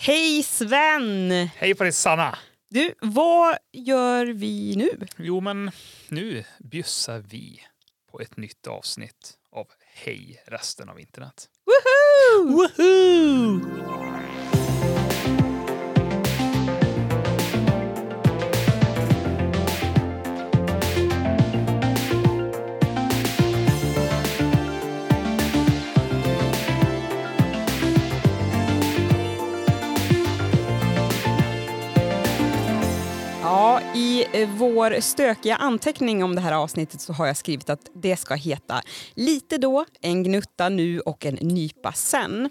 Hej Sven! Hej på dig Sanna! Du, vad gör vi nu? Jo, men nu bjussar vi på ett nytt avsnitt av Hej resten av internet. Woohoo! Woohoo! I vår stökiga anteckning om det här avsnittet så har jag skrivit att det ska heta Lite då, en gnutta nu och en nypa sen.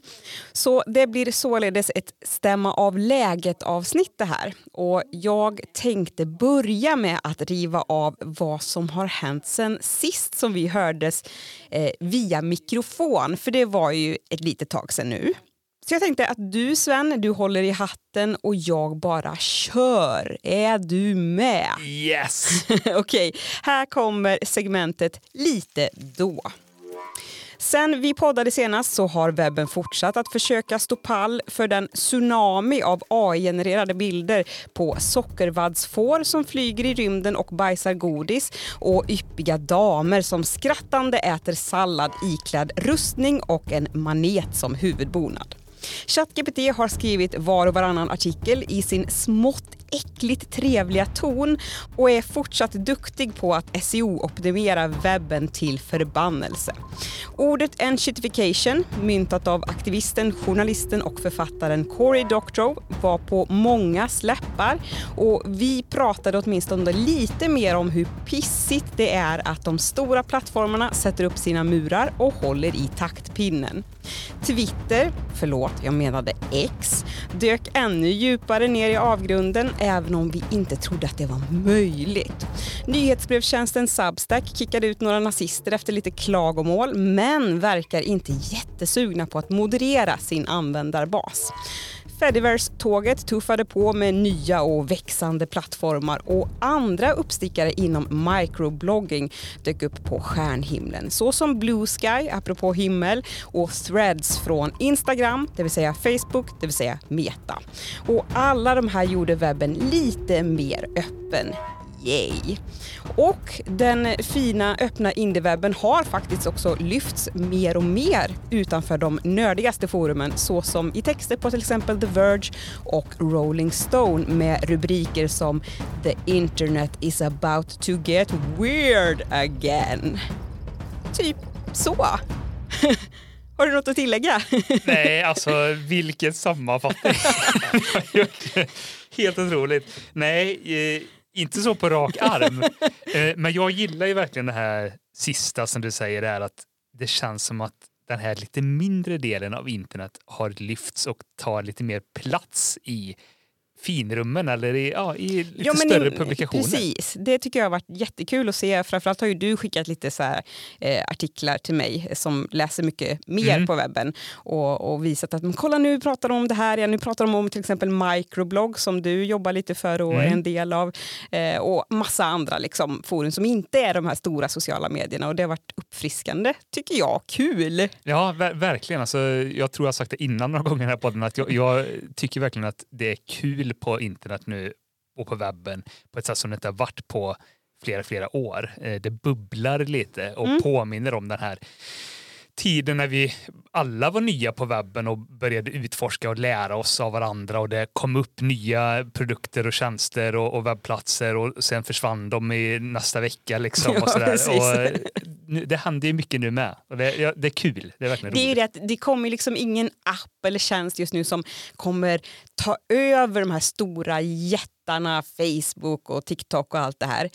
Så det blir således ett stämma av läget-avsnitt det här. Och jag tänkte börja med att riva av vad som har hänt sen sist som vi hördes eh, via mikrofon, för det var ju ett litet tag sen nu. Så jag tänkte att du Sven, du håller i hatten och jag bara kör. Är du med? Yes! Okej, här kommer segmentet Lite då. Sen vi poddade senast så har webben fortsatt att försöka stå pall för den tsunami av AI-genererade bilder på sockervaddsfår som flyger i rymden och bajsar godis och yppiga damer som skrattande äter sallad iklädd rustning och en manet som huvudbonad. ChatGPT har skrivit var och varannan artikel i sin smått äckligt trevliga ton och är fortsatt duktig på att SEO-optimera webben till förbannelse. Ordet enchitification, myntat av aktivisten, journalisten och författaren Cory Doctorow, var på många läppar och vi pratade åtminstone lite mer om hur pissigt det är att de stora plattformarna sätter upp sina murar och håller i taktpinnen. Twitter, förlåt, jag menade X, dök ännu djupare ner i avgrunden även om vi inte trodde att det var möjligt. Nyhetsbrevstjänsten Substack kickade ut några nazister efter lite klagomål men verkar inte jättesugna på att moderera sin användarbas. Fediverse-tåget tuffade på med nya och växande plattformar och andra uppstickare inom microblogging dök upp på stjärnhimlen såsom Blue Sky, apropå himmel, och Threads från Instagram, det vill säga Facebook, det vill säga Meta. Och alla de här gjorde webben lite mer öppen Yay! Och den fina öppna indiewebben har faktiskt också lyfts mer och mer utanför de nördigaste forumen såsom i texter på till exempel The Verge och Rolling Stone med rubriker som “The internet is about to get weird again”. Typ så. Har du något att tillägga? Nej, alltså vilken sammanfattning. Helt otroligt. Nej, eh, inte så på rak arm. Eh, men jag gillar ju verkligen det här sista som du säger är att det känns som att den här lite mindre delen av internet har lyfts och tar lite mer plats i finrummen eller i, ja, i lite ja, större publikationer. Precis, det tycker jag har varit jättekul att se. Framförallt har ju du skickat lite så här, eh, artiklar till mig som läser mycket mer mm. på webben och, och, visat att men kolla nu pratar de om det här igen. Nu pratar de om till exempel microblogg som du jobbar lite för och mm. är en del av eh, och massa andra liksom, forum som inte är de här stora sociala medierna och det har varit uppfriskande tycker jag. Kul! Ja, ver verkligen. Alltså, jag tror jag har sagt det innan några gånger här på podden att jag, jag tycker verkligen att det är kul på internet nu och på webben på ett sätt som det inte har varit på flera, flera år. Eh, det bubblar lite och mm. påminner om den här tiden när vi alla var nya på webben och började utforska och lära oss av varandra och det kom upp nya produkter och tjänster och, och webbplatser och sen försvann de i nästa vecka. Liksom, ja, och sådär. Och, eh, det händer ju mycket nu med och det, ja, det är kul. Det är verkligen det är roligt. det, det kommer liksom ingen app eller tjänst just nu som kommer ta över de här stora jättarna Facebook och TikTok och allt det här.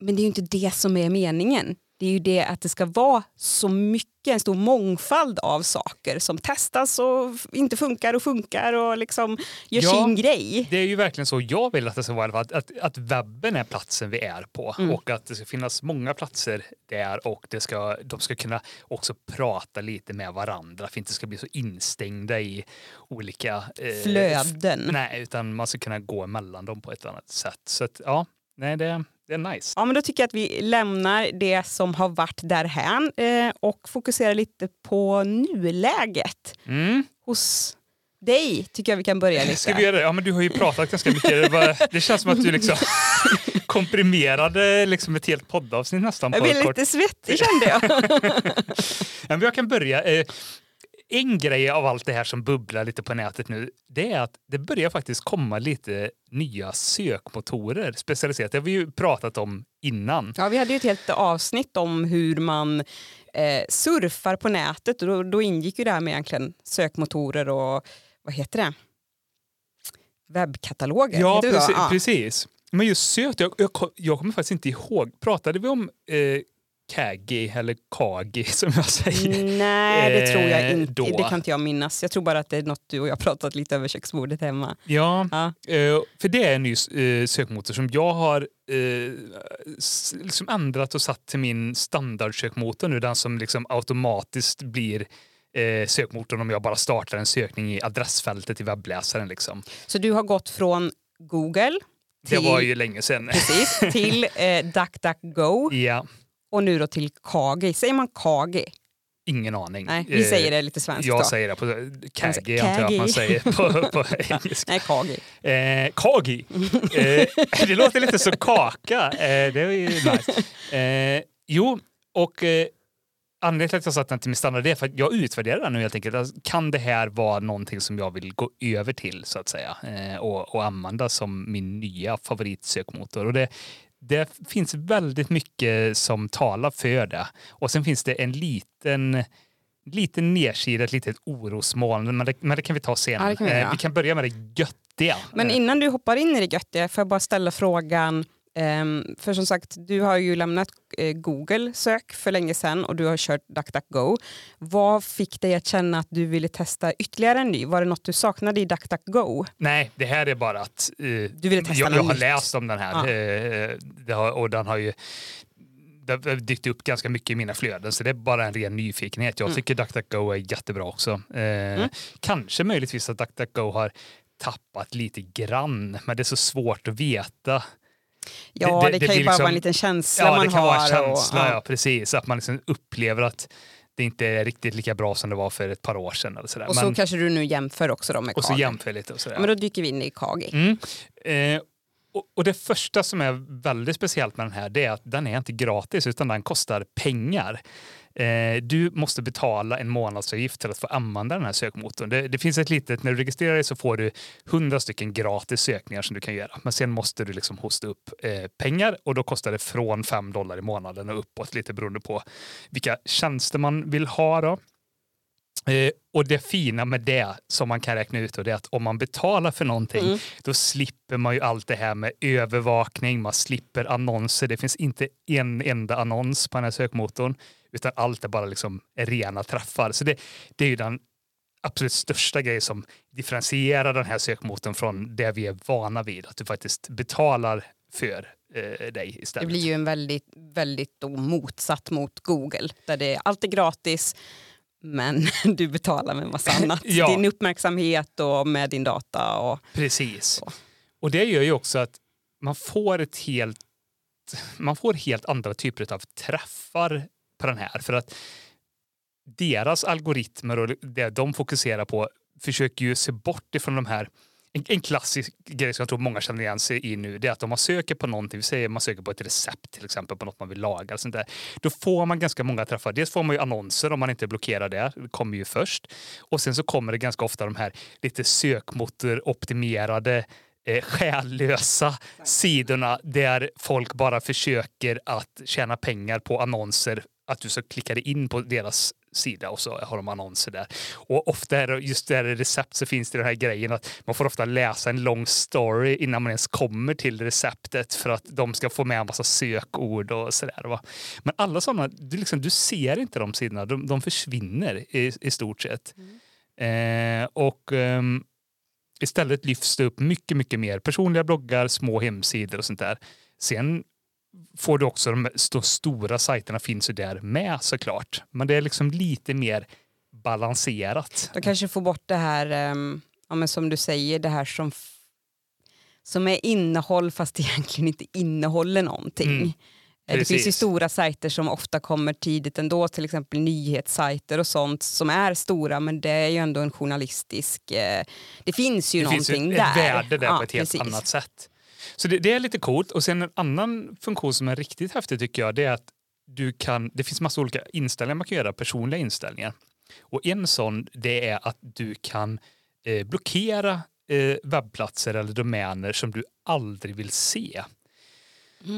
Men det är ju inte det som är meningen det är ju det att det ska vara så mycket, en stor mångfald av saker som testas och inte funkar och funkar och liksom gör ja, sin grej. Det är ju verkligen så jag vill att det ska vara, att, att, att webben är platsen vi är på mm. och att det ska finnas många platser där och det ska, de ska kunna också prata lite med varandra för att inte ska bli så instängda i olika eh, flöden. Nej, utan man ska kunna gå mellan dem på ett annat sätt. Så att, ja, nej, det, det är nice. Ja, men då tycker jag att vi lämnar det som har varit därhän eh, och fokuserar lite på nuläget mm. hos dig tycker jag vi kan börja lite. Ska vi göra det? Ja, men du har ju pratat ganska mycket. Det, känns som att du liksom komprimerade liksom ett helt poddavsnitt nästan. På jag blir lite svettig kände jag. men jag kan börja. En grej av allt det här som bubblar lite på nätet nu, det är att det börjar faktiskt komma lite nya sökmotorer specialiserat. Det har vi ju pratat om innan. Ja, vi hade ju ett helt avsnitt om hur man eh, surfar på nätet och då, då ingick ju det här med egentligen sökmotorer och vad heter det? Webbkataloger. Ja, precis, ja. precis. Men just sökt, jag, jag, jag kommer faktiskt inte ihåg. Pratade vi om eh, Kagi eller Kagi som jag säger. Nej, det tror jag eh, inte. Då. Det kan inte jag minnas. Jag tror bara att det är något du och jag pratat lite över köksbordet hemma. Ja, ja. Eh, för det är en ny eh, sökmotor som jag har liksom ändrat och satt till min standardsökmotor nu. Den som liksom automatiskt blir sökmotorn om jag bara startar en sökning i adressfältet i webbläsaren. Liksom. Så du har gått från Google till, det var ju länge sedan. Precis, till eh, DuckDuckGo. Ja och nu då till Kagi. Säger man Kagi? Ingen aning. Nej, vi säger det lite svenskt. Jag då. säger det på Kagi, antar jag att man säger på, på engelska. Nej, Kagi. Eh, kagi. Eh, det låter lite som kaka. Eh, det är ju nice. Eh, jo, och eh, anledningen till att jag satt den till min standard är för att jag utvärderar den nu helt enkelt. Alltså, kan det här vara någonting som jag vill gå över till så att säga eh, och, och använda som min nya favoritsökmotor? Och det, det finns väldigt mycket som talar för det. Och sen finns det en liten liten nedsida, ett litet orosmoln, men det, men det kan vi ta sen. Ja, vi, eh, vi, kan börja med det göttiga. Men innan du hoppar in i det göttiga, får jag bara ställa frågan, för som sagt, du har ju lämnat uh, Google sök för länge sedan och du har kört DuckDuckGo. Vad fick dig att känna att du ville testa ytterligare en ny? Var det något du saknade i DuckDuckGo? Nej, det här är bara att uh, du ville testa jag, jag har nytt. läst om den här ja. uh, och den har ju det har dykt upp ganska mycket i mina flöden så det är bara en ren nyfikenhet. Jag mm. tycker DuckDuckGo är jättebra också. Mm. Kanske möjligtvis att DuckDuckGo har tappat lite grann men det är så svårt att veta Ja, det, det, det kan ju bara liksom, vara en liten känsla ja, man har. det kan vara en känsla, och, ja. ja. precis. Att man liksom upplever att det inte är riktigt lika bra som det var för ett par år sedan. Eller sådär. Och så Men, kanske du nu jämför också då med Och så jämför lite. Och sådär. Men då dyker vi in i Kagi. Mm. Eh, och, och, det första som är väldigt speciellt med den här det är att den är inte gratis utan den kostar pengar. Eh, du måste betala en månadsavgift till att få använda den här sökmotorn. Det, det, finns ett litet, när du registrerar dig så får du 100 stycken gratis sökningar som du kan göra. Men sen måste du liksom hosta upp eh, pengar och då kostar det från 5 dollar i månaden och uppåt lite beroende på vilka tjänster man vill ha. Då. Eh, och det fina med det som man kan räkna ut är att om man betalar för någonting mm. då slipper man ju allt det här med övervakning, man slipper annonser. Det finns inte en enda annons på den här sökmotorn utan allt är bara liksom rena träffar. Så det, det är ju den absolut största grejen som differentierar den här sökmotorn från det vi är vana vid. Att du faktiskt betalar för eh, dig istället. Det blir ju en väldigt, väldigt motsatt mot Google där det är allt är gratis men du betalar med massa annat. ja. Din uppmärksamhet och med din data. Och, Precis. Så. Och det gör ju också att man får ett helt man får helt andra typer av träffar på den här. För att deras algoritmer och det de fokuserar på försöker ju se bort ifrån de här en, en, klassisk grej som jag tror många känner igen sig i nu det är att om man söker på någonting, vi säger man söker på ett recept till exempel på något man vill laga, sånt där, då får man ganska många träffar. Dels får man ju annonser om man inte blockerar det, det kommer ju först. Och sen så kommer det ganska ofta de här lite sökmotoroptimerade eh, själlösa sidorna där folk bara försöker att tjäna pengar på annonser att du så klicka dig in på deras sida och så har de annonser där. Och ofta är det, just där recept så finns det den här grejen att man får ofta läsa en lång story innan man ens kommer till receptet för att de ska få med en massa sökord och sådär. Men alla sådana, du, liksom, du ser inte de sidorna, de, de försvinner i, i stort sett. Mm. Eh, och um, istället lyfts det upp mycket, mycket mer personliga bloggar, små hemsidor och sånt där. Sen får du också de, de stora sajterna finns ju där med såklart. Men det är liksom lite mer balanserat. De kanske får bort det här, um, ja, men som du säger, det här som, som är innehåll fast egentligen inte innehåller någonting. Eh, Det finns ju stora sajter som ofta kommer tidigt ändå, till exempel nyhetssajter och sånt som är stora men det är ju ändå en journalistisk... Eh, det finns ju det finns någonting ju där. ett värde där Ja, på ett helt precis. annat sätt. Så det, det är lite coolt. Och sen en annan funktion som är riktigt häftig tycker jag, det är att du kan, det finns massa olika inställningar man kan göra, personliga inställningar. Och en sån det är att du kan eh, blockera eh, webbplatser eller domäner som du aldrig vill se.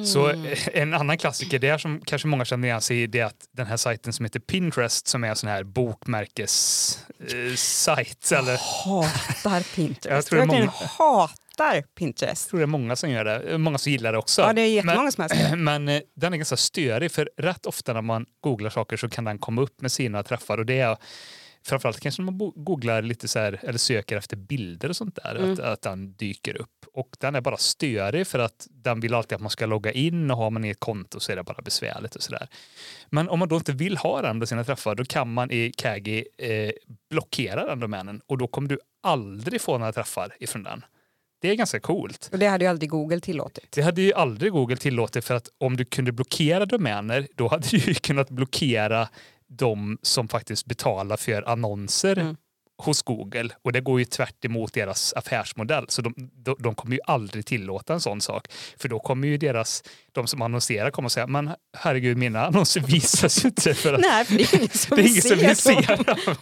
Så Mm. eh, en annan klassiker där som kanske många känner igen sig i det är att den här sajten som heter Pinterest som är en sån här bokmärkessajt. Eh, sajt, eller hatar Pinterest. Jag Jag, tror verkligen många- hatar Pinterest. Jag tror det är många som gör det. Många som gillar det också. Ja, det är jättemånga som älskar det. men, men eh, den är ganska störig för rätt ofta när man googlar saker så kan den komma upp med sina träffar och det är framförallt kanske när man googlar lite så här, eller söker efter bilder och sånt där, Mm. att, att den dyker upp. Och den är bara störig för att den vill alltid att man ska logga in och har man ett konto så är det bara besvärligt och sådär. Men om man då inte vill ha den på sina träffar då kan man i Kagi eh, blockera den domänen och då kommer du aldrig få några träffar ifrån den. Det är ganska coolt. Och det hade ju aldrig Google tillåtit. Det hade ju aldrig Google tillåtit för att om du kunde blockera domäner då hade du ju kunnat blockera de som faktiskt betalar för annonser Mm. Hos Google och det går ju tvärt emot deras affärsmodell så de, de, de kommer ju aldrig tillåta en sån sak för då kommer ju deras, de som annonserar kommer att säga men herregud mina annonser visas ju inte för att Nej, för det är ingen som det är ingen som vill se dem.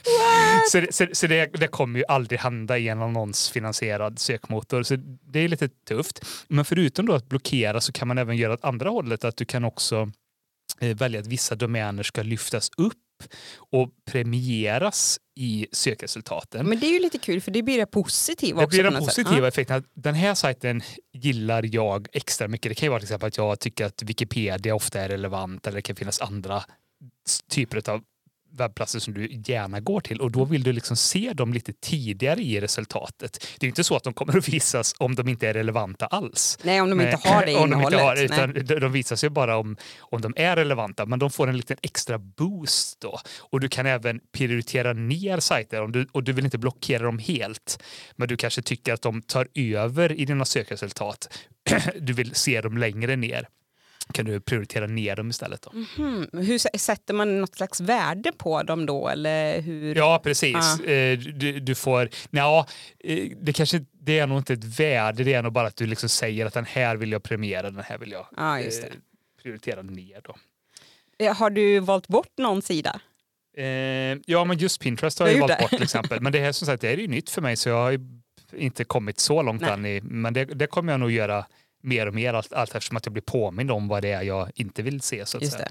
Så, det, så, så det, det kommer ju aldrig hända i en annonsfinansierad sökmotor. Så det är lite tufft. Men förutom då att blockera så kan man även göra åt andra hållet. Att du kan också eh, välja att vissa domäner ska lyftas upp och premieras i sökresultaten. Men det är ju lite kul för det blir det positiva Det också. blir på den något sätt. positiva effekten. Den här sajten gillar jag extra mycket. Det kan ju vara till exempel att jag tycker att Wikipedia ofta är relevant eller det kan finnas andra typer av webbplatser som du gärna går till och då vill du liksom se dem lite tidigare i resultatet. Det är inte så att de kommer att visas om de inte är relevanta alls. Nej, om de inte har det om de innehållet. inte har, Nej. utan de- de visas ju bara om, om de är relevanta, men de får en liten extra boost då. Och du kan även prioritera ner sajter om du, och du vill inte blockera dem helt, men du kanske tycker att de tar över i dina sökresultat. du vill se dem längre ner. Kan du prioritera ner dem istället då? Mhm. Hur s- sätter man något slags värde på dem då? Eller hur? Ja, precis. Ja. Eh, Du, du får... Ja, det kanske det är nog inte ett värde, det är nog bara att du liksom säger att den här vill jag premiera, den här vill jag det. eh, prioritera ner. Då. Eh, Har du valt bort någon sida? Eh, ja, men just Pinterest har jag gjort valt det. bort till exempel. Men det här som sagt det är ju nytt för mig så jag har inte kommit så långt Nej. än. I, men det, det kommer jag nog göra mer och mer allt, allt eftersom att jag blir påmind om vad det är jag inte vill se. Så att säga.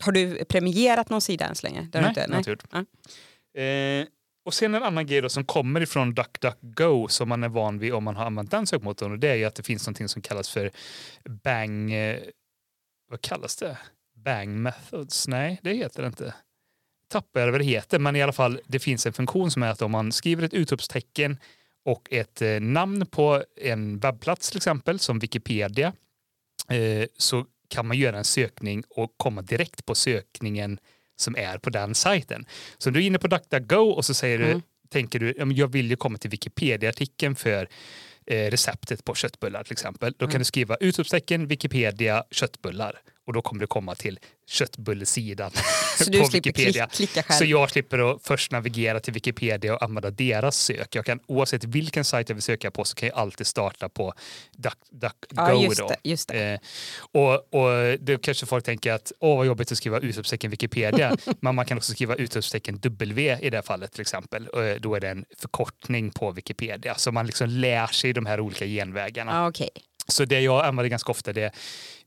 Har du premierat någon sida än så länge? Nej, inte? jag inte. Ja. Eh, och sen en annan grej då som kommer ifrån DuckDuckGo som man är van vid om man har använt den sökmotorn och det är ju att det finns någonting som kallas för bang... Eh, vad kallas det? Bang methods? Nej, det heter det inte. Tappar jag vad det heter, men i alla fall det finns en funktion som är att om man skriver ett utropstecken och ett eh, namn på en webbplats till exempel som Wikipedia eh, så kan man göra en sökning och komma direkt på sökningen som är på den sajten. Så du är inne på DuckDuckGo och så säger du, Mm. tänker du, "Ja, men jag vill ju komma till Wikipedia-artikeln för eh, receptet på köttbullar till exempel. Då kan Mm. du skriva utropstecken Wikipedia köttbullar och då kommer du komma till köttbullesidan Så på Wikipedia. klick? Så jag slipper att först navigera till Wikipedia och använda deras sök. Jag kan, oavsett vilken sajt jag vill söka på så kan jag alltid starta på DuckDuckGo. ja, just det. Just det. Eh, och, och då kanske folk tänker att åh vad jobbigt att skriva utropstecken Wikipedia. Men man kan också skriva utropstecken W i det här fallet till exempel. Och eh, då är det en förkortning på Wikipedia. Så man liksom lär sig de här olika genvägarna. Ja, Okej. Så det jag använder ganska ofta det är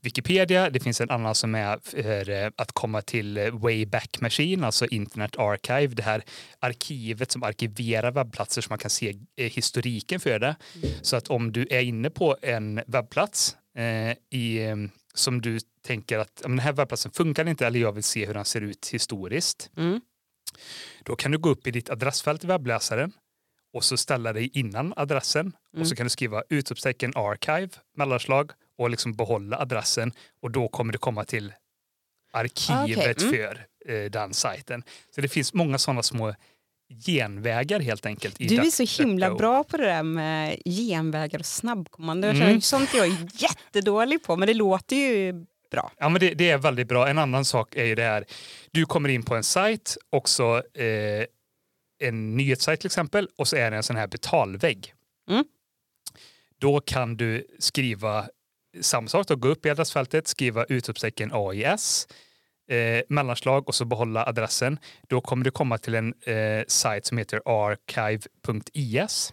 Wikipedia. Det finns en annan som är för eh, att komma till eh, Wayback Machine, alltså Internet Archive. Det här arkivet som arkiverar webbplatser så man kan se eh, historiken för det. Så att om du är inne på en webbplats eh, i, som du tänker att "Ja, men den här webbplatsen funkar inte eller jag vill se hur den ser ut historiskt. Mm. Då kan du gå upp i ditt adressfält i webbläsaren och så ställa dig innan adressen och så Mm. kan du skriva utropstecken archive, mellanslag och liksom behålla adressen och då kommer du komma till arkivet Okej, mm. för eh, den sajten. Så det finns många sådana små genvägar helt enkelt. I Du är så himla bra på det där med genvägar och snabbkommando. Mm. Sånt är jag jättedålig på, men det låter ju bra. Ja, men det, det är väldigt bra. En annan sak är ju det här, du kommer in på en sajt, också eh, en nyhetssajt till exempel, och så är det en sån här betalvägg. Mm. Då kan du skriva samma sak, då, gå upp i adressfältet, skriva utropstecken AIS, eh, mellanslag och så behålla adressen. Då kommer du komma till en eh, sajt som heter archive.is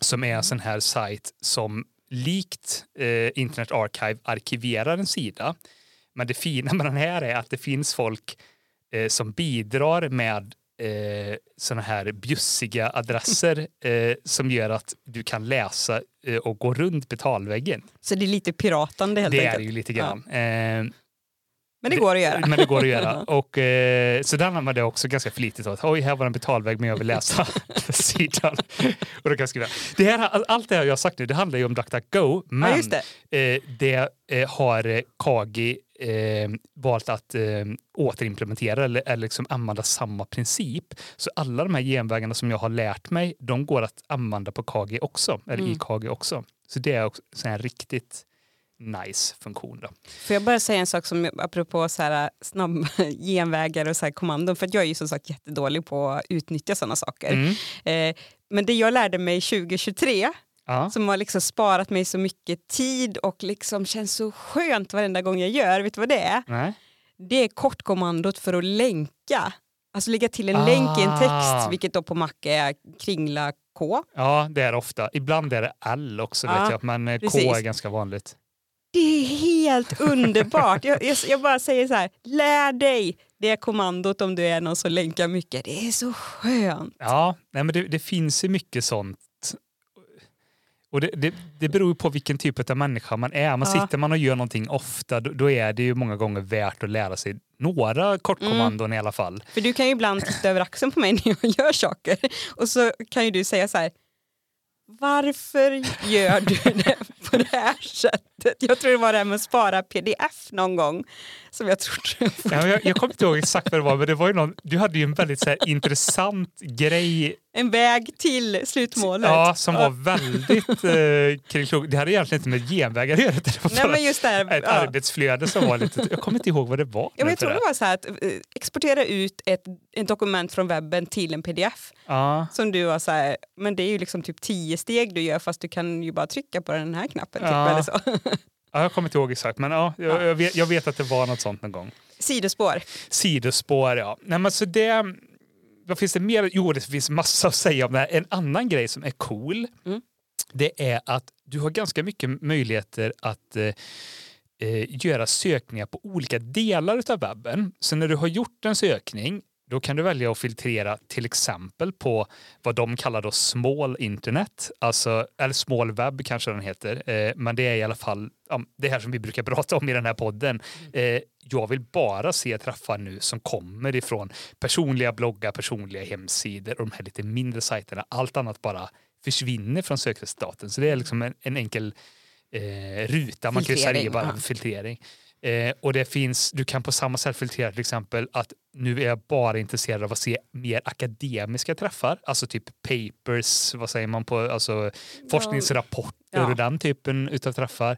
som är en sån här sajt som likt eh, Internet Archive arkiverar en sida. Men det fina med den här är att det finns folk eh, som bidrar med eh, såna här bjussiga adresser eh, som gör att du kan läsa eh, och gå runt betalväggen. Så det är lite piratande helt det enkelt. är det ju lite grann. Eh, Men det går att göra. men det går att göra. Och, eh, så där använder jag också ganska flitigt. Att, Oj, här var en betalvägg men jag vill läsa sidan. Och då kan skriva. Det här, allt det här jag har sagt nu det handlar ju om DuckDuckGo. Men ja, det. eh, det eh, har Kagi eh, valt att eh, återimplementera eller, eller liksom använda samma princip. Så alla de här genvägarna som jag har lärt mig, de går att använda på Kagi också, eller i Mm. Kagi också. Så det är också så här riktigt nice funktion. Då. Får jag bara säga en sak som apropå så här, snabba genvägar och så här kommandon, för att jag är ju som sagt jättedålig på att utnyttja sådana saker. Mm. Eh, men det jag lärde mig 2023 Ja. som har liksom sparat mig så mycket tid och liksom känns så skönt varenda gång jag gör, vet du vad det är? Nej. Det är kortkommandot för att länka. Alltså lägga till en länk i en Ah. text, vilket då på Mac är kringla K. Ja, det är det ofta. Ibland är det L också, Ja, vet jag, men eh, K precis. är ganska vanligt. Det är helt underbart. Jag, jag, jag bara säger så här, lär dig det kommandot om du är någon som länkar mycket. Det är så skönt. Ja, nej, men det, det finns ju mycket sånt. Och det, det, det beror på vilken typ av människa man är. Man Ja. Sitter man och gör någonting ofta, då, då är det ju många gånger värt att lära sig några kortkommandon i alla fall. För du kan ju ibland titta över axeln på mig när jag gör saker och så kan ju du säga så här, varför gör du det på det här sättet? Jag tror det var det här med att spara pdf någon gång som jag trodde Ja, jag, jag kommer inte ihåg exakt vad det var, men det var ju någon, du hade ju en väldigt så här, intressant grej en väg till slutmålet. ja, som var väldigt eh, kring klok. Det hade egentligen inte med genvägar att göra. Det var Nej men just det ett ja. arbetsflöde som var lite... Jag kommer inte ihåg vad det var. Ja, jag tror det var så här att eh, exportera ut ett, ett dokument från webben till en pdf. Ja. Som du var så här, men det är ju liksom typ tio steg du gör fast du kan ju bara trycka på den här knappen. Typ, Ja. eller så. Ja, jag kommer inte ihåg exakt, men ja, jag, jag, vet, jag vet att det var något sånt någon gång. Sidospår. Sidospår, ja. Nej, men så det, vad finns det mer? Jo, det finns massa att säga om det här. En annan grej som är cool, Mm. det är att du har ganska mycket möjligheter att eh, eh, göra sökningar på olika delar av webben. Så när du har gjort en sökning då kan du välja att filtrera till exempel på vad de kallar då small internet, alltså, eller small web kanske den heter, eh, men det är i alla fall det här som vi brukar prata om i den här podden. Eh, jag vill bara se träffar nu som kommer ifrån personliga bloggar, personliga hemsidor och de här lite mindre sajterna. Allt annat bara försvinner från sökresultaten. Så det är liksom en, en enkel eh, ruta. Man kan ju säga bara ja. filtrering. Eh, och det finns, du kan på samma sätt filtrera till exempel att nu är jag bara intresserad av att se mer akademiska träffar, alltså typ papers, vad säger man på, alltså forskningsrapporter Ja. och den typen utav träffar.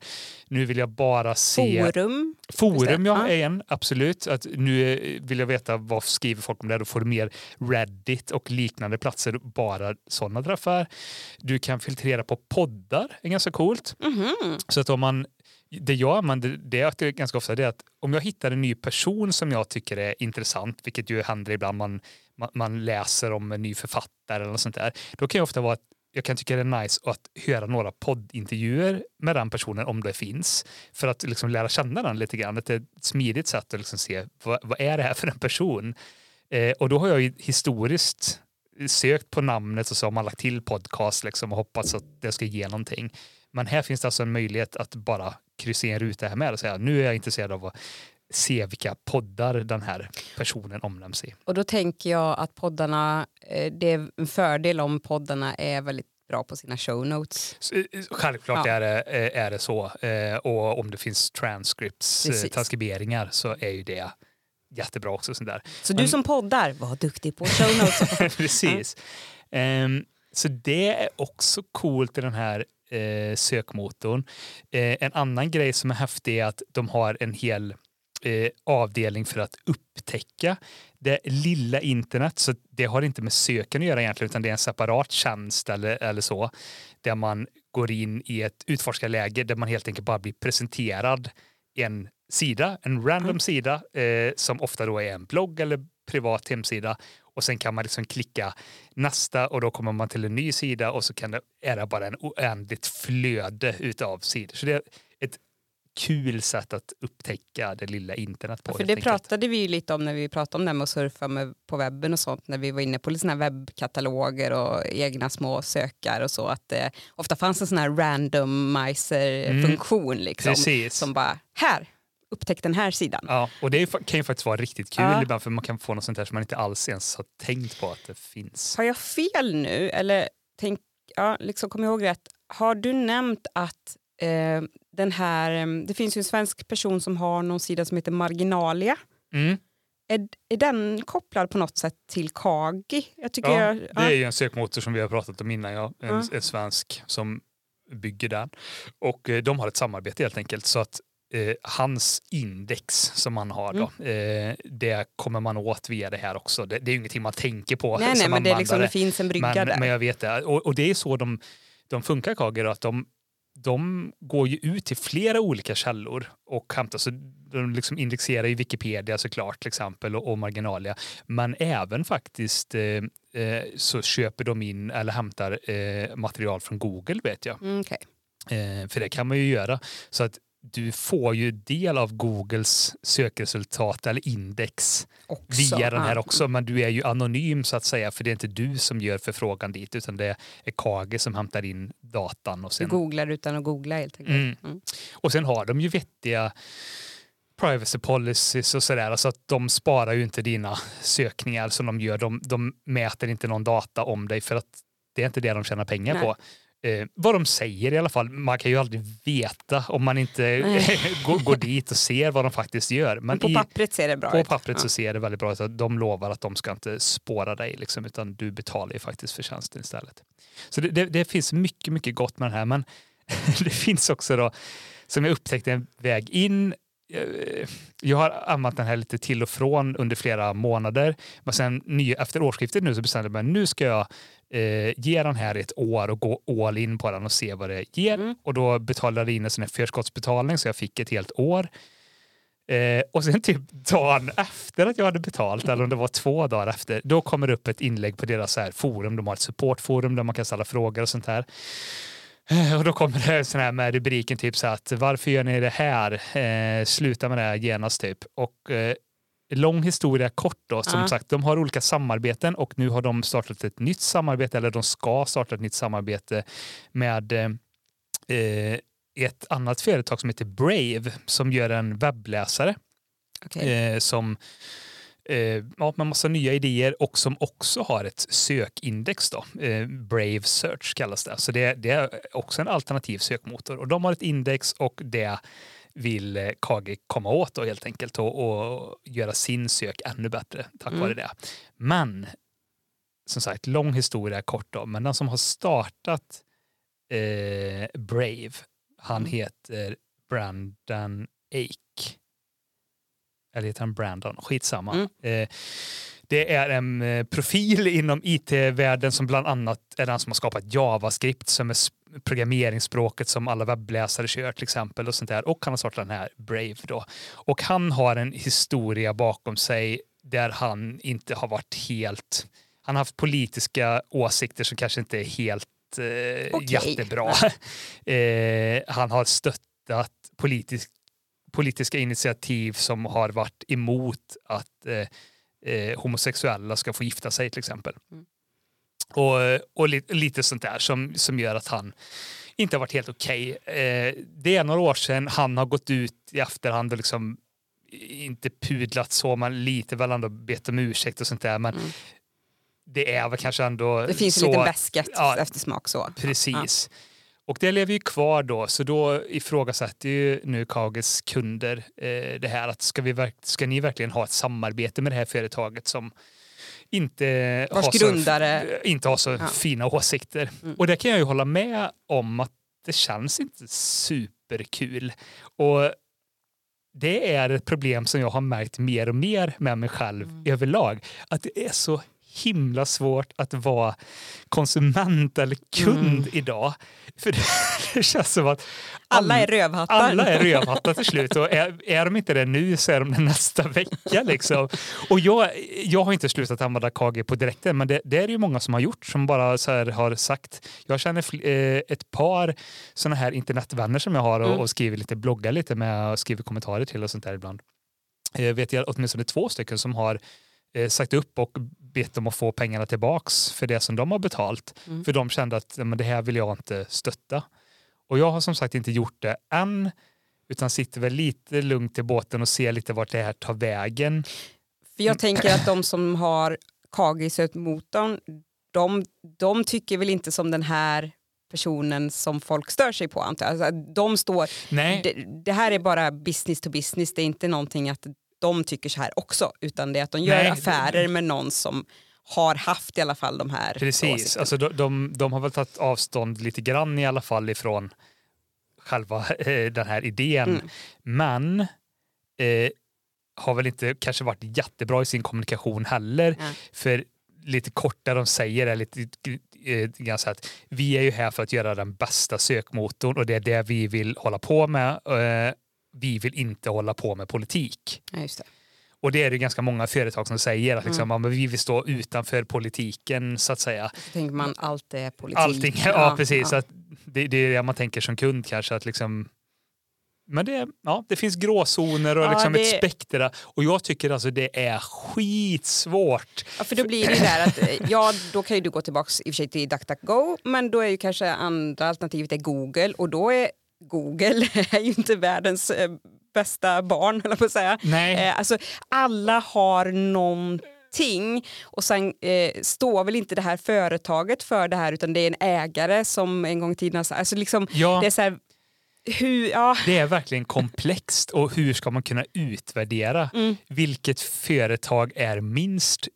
Nu vill jag bara se Forum. Forum ja, är en, absolut. Att nu eh, vill jag veta vad skriver folk om det. Då får du mer Reddit och liknande platser, bara sådana träffar. Du kan filtrera på poddar, är ganska coolt. Mhm. Så att om man, det jag använder det är ganska ofta det är att om jag hittar en ny person som jag tycker är intressant, vilket ju händer ibland, man, man, man läser om en ny författare eller något sånt där, då kan jag ofta vara att jag kan tycka det är nice att höra några poddintervjuer med den personen om det finns. För att liksom lära känna den lite grann. Att det är ett smidigt sätt att liksom se vad, vad är det här för en person. Eh, och då har jag ju historiskt sökt på namnet och så har man lagt till podcast liksom och hoppats att det ska ge någonting. Men här finns det alltså en möjlighet att bara kryssa i en ruta här med och säga nu är jag intresserad av att se vilka poddar den här personen omnämns i. Och då tänker jag att poddarna, eh, det är en fördel om poddarna är väldigt bra på sina show notes. Så, eh, Självklart Ja. är, det, eh, är det så. Eh, Och om det finns transcripts, eh, Precis. transkriberingar så är ju det jättebra också. Sånt där. Så Men- du som poddar, var duktig på show notes. Precis. Ehm, så det är också coolt i den här eh, sökmotorn. Eh, en annan grej som är häftig är att de har en hel eh, avdelning för att upptäcka det lilla internet. Så det har inte med söken att göra egentligen utan det är en separat tjänst eller, eller så. Där man går in i ett utforskarläge där man helt enkelt bara blir presenterad en sida, en random mm. sida eh, som ofta då är en blogg eller privat hemsida och sen kan man liksom klicka nästa och då kommer man till en ny sida och så kan det, är det bara en oändligt flöde utav sidor. Så det är ett kul sätt att upptäcka det lilla internet på. Ja, för det pratade vi lite om när vi pratade om det med att surfa med, på webben och sånt när vi var inne på lite såna webbkataloger och egna små sökar och så att det ofta fanns en sån här randomizer-funktion mm. liksom, som bara här upptäckt den här sidan. Ja, och det kan ju faktiskt vara riktigt kul ja. ibland för man kan få något sånt där som man inte alls ens har tänkt på att det finns. Har jag fel nu eller tänk, ja, liksom kom ihåg rätt, har du nämnt att eh, den här, eh, det finns ju en svensk person som har någon sida som heter Marginalia. Mm. Är, är den kopplad på något sätt till Kagi? Jag tycker ja, jag, ja. Det är ju en sökmotor som vi har pratat om innan, ja. en, ja. en svensk som bygger den. Och eh, de har ett samarbete helt enkelt så att eh, hans index som han har då, mm. eh, det kommer man åt via det här också. Det, det är ju ingenting man tänker på nej, nej, men det, liksom, det finns en brygga men, där. Men jag vet det. Och, och det är så de, de funkar Kager, att de, de går ju ut till flera olika källor och hämtar, så de liksom indexerar i Wikipedia såklart till exempel och, och Marginalia. Men även faktiskt eh, eh, så köper de in eller hämtar eh, material från Google vet jag. Mm, okay. Eh, för det kan man ju göra. Så att du får ju del av Googles sökresultat eller index också. via den här också. Men du är ju anonym så att säga för det är inte du som gör förfrågan dit utan det är Kage som hämtar in datan. Och sen... Du googlar utan att googla helt enkelt. Mm. Mm. Och sen har de ju vettiga privacy policies och sådär. Alltså att de sparar ju inte dina sökningar som de gör. De, de mäter inte någon data om dig för att det är inte det de tjänar pengar Nej. på eh, vad de säger i alla fall. Man kan ju aldrig veta om man inte går, går, dit och ser vad de faktiskt gör. Men, Men på i, pappret ser det bra på ut. På pappret ja. så ser det väldigt bra ut. De lovar att de ska inte spåra dig, liksom, utan du betalar ju faktiskt för tjänsten istället. Så det, det, det finns mycket, mycket gott med den här. Men det finns också då, som jag upptäckte, en väg in eh, jag har använt den här lite till och från under flera månader. Men sen efter årsskiftet nu så bestämde jag mig nu ska jag eh, ge den här ett år och gå all in på den och se vad det ger. Mm. Och då betalade jag in en sån här förskottsbetalning så jag fick ett helt år. Eh, och sen typ dagen efter att jag hade betalt, eller om det var två dagar efter, då kommer det upp ett inlägg på deras här forum. De har ett supportforum där man kan ställa frågor och sånt här. Eh, och då kommer det sån här med rubriken typ så att varför gör ni det här? Eh, sluta med det genast typ. Och eh, lång historia kort då, som uh. sagt, de har olika samarbeten och nu har de startat ett nytt samarbete, eller de ska starta ett nytt samarbete med eh, ett annat företag som heter Brave som gör en webbläsare okay. eh, som eh, ja, med massa nya idéer och som också har ett sökindex. Då. Eh, Brave Search kallas det. Så det, det, är också en alternativ sökmotor. Och de har ett index och det vill eh, Kage komma åt då helt enkelt och, och göra sin sök ännu bättre tack mm. vare det. Men som sagt, lång historia kort då, men den som har startat eh, Brave, han mm. heter Brandon Ake. Eller heter han Brandon? Skitsamma. Mm. Eh, det är en eh, profil inom it-världen som bland annat är den som har skapat JavaScript som är programmeringsspråket som alla webbläsare kör till exempel och sånt där. Och han har startat den här Brave då. Och han har en historia bakom sig där han inte har varit helt, han har haft politiska åsikter som kanske inte är helt eh, okay. jättebra. eh, han har stöttat politisk, politiska initiativ som har varit emot att eh, eh, homosexuella ska få gifta sig till exempel. Mm. Och, och li, lite sånt där som, som gör att han inte har varit helt okej. Okay. Eh, det är några år sedan han har gått ut i efterhand och liksom inte pudlat så, men lite väl ändå bett om ursäkt och sånt där. Men mm. det är väl kanske ändå Det finns så, en liten besket ja, eftersmak så. Precis. Ja. Och det lever ju kvar då, så då ifrågasätter ju nu Kages kunder eh, det här att ska, vi, ska ni verkligen ha ett samarbete med det här företaget som inte Vars har grundare... så, inte har så ja. fina åsikter. Mm. Och det kan jag ju hålla med om att det känns inte superkul. Och det är ett problem som jag har märkt mer och mer med mig själv mm. överlag. Att det är så himla svårt att vara konsument eller kund mm. idag. För det, det, känns som att all, alla är rövhattar. Alla är rövhattar till slut och är, är de inte det nu så är de det nästa vecka. Liksom. Och jag, jag har inte slutat använda KG på direkten men det, det är det ju många som har gjort som bara så har sagt. Jag känner eh, ett par sådana här internetvänner som jag har och, mm. och skriver lite bloggar lite med och skriver kommentarer till och sånt där ibland. Jag vet jag åtminstone två stycken som har eh, sagt upp och bett dem att få pengarna tillbaks för det som de har betalt. Mm. För de kände att men det här vill jag inte stötta. Och jag har som sagt inte gjort det än utan sitter väl lite lugnt i båten och ser lite vart det här tar vägen. För jag tänker att de som har Kagisöt-motorn de, de tycker väl inte som den här personen som folk stör sig på antar. Alltså, de står, Nej. Det, det, här är bara business to business, det är inte någonting att de tycker så här också, utan det är att de gör Nej. affärer med någon som har haft i alla fall de här Precis, alltså de, de, de, har väl tagit avstånd lite grann i alla fall ifrån själva eh, den här idén. Mm. Men eh, har väl inte kanske varit jättebra i sin kommunikation heller. Mm. För lite kort där de säger är lite eh, ganska att vi är ju här för att göra den bästa sökmotorn och det är det vi vill hålla på med. Vi vill inte hålla på med politik. Ja, just det. Och det är det ganska många företag som säger att liksom, mm. vi vill stå utanför politiken så att säga. Så tänker man allt är politik. Allting, ja, ja precis. Ja. Att det, det, är det man tänker som kund kanske. att liksom, men det, ja, det finns gråzoner och ja, liksom det... ett spektra. Och jag tycker alltså det är skitsvårt. Ja, för då blir det där att, eh, ja, då kan ju du gå tillbaka i och för sig till DuckDuckGo, men då är ju kanske andra alternativet är Google och då är Google är ju inte världens eh, bästa barn, eller på att säga. Nej. Eh, alltså, alla har någonting och sen eh, står väl inte det här företaget för det här utan det är en ägare som en gång i tiden har alltså liksom, ja. det är så här, hur, ja. Det är verkligen komplext och hur ska man kunna utvärdera mm. vilket företag är minst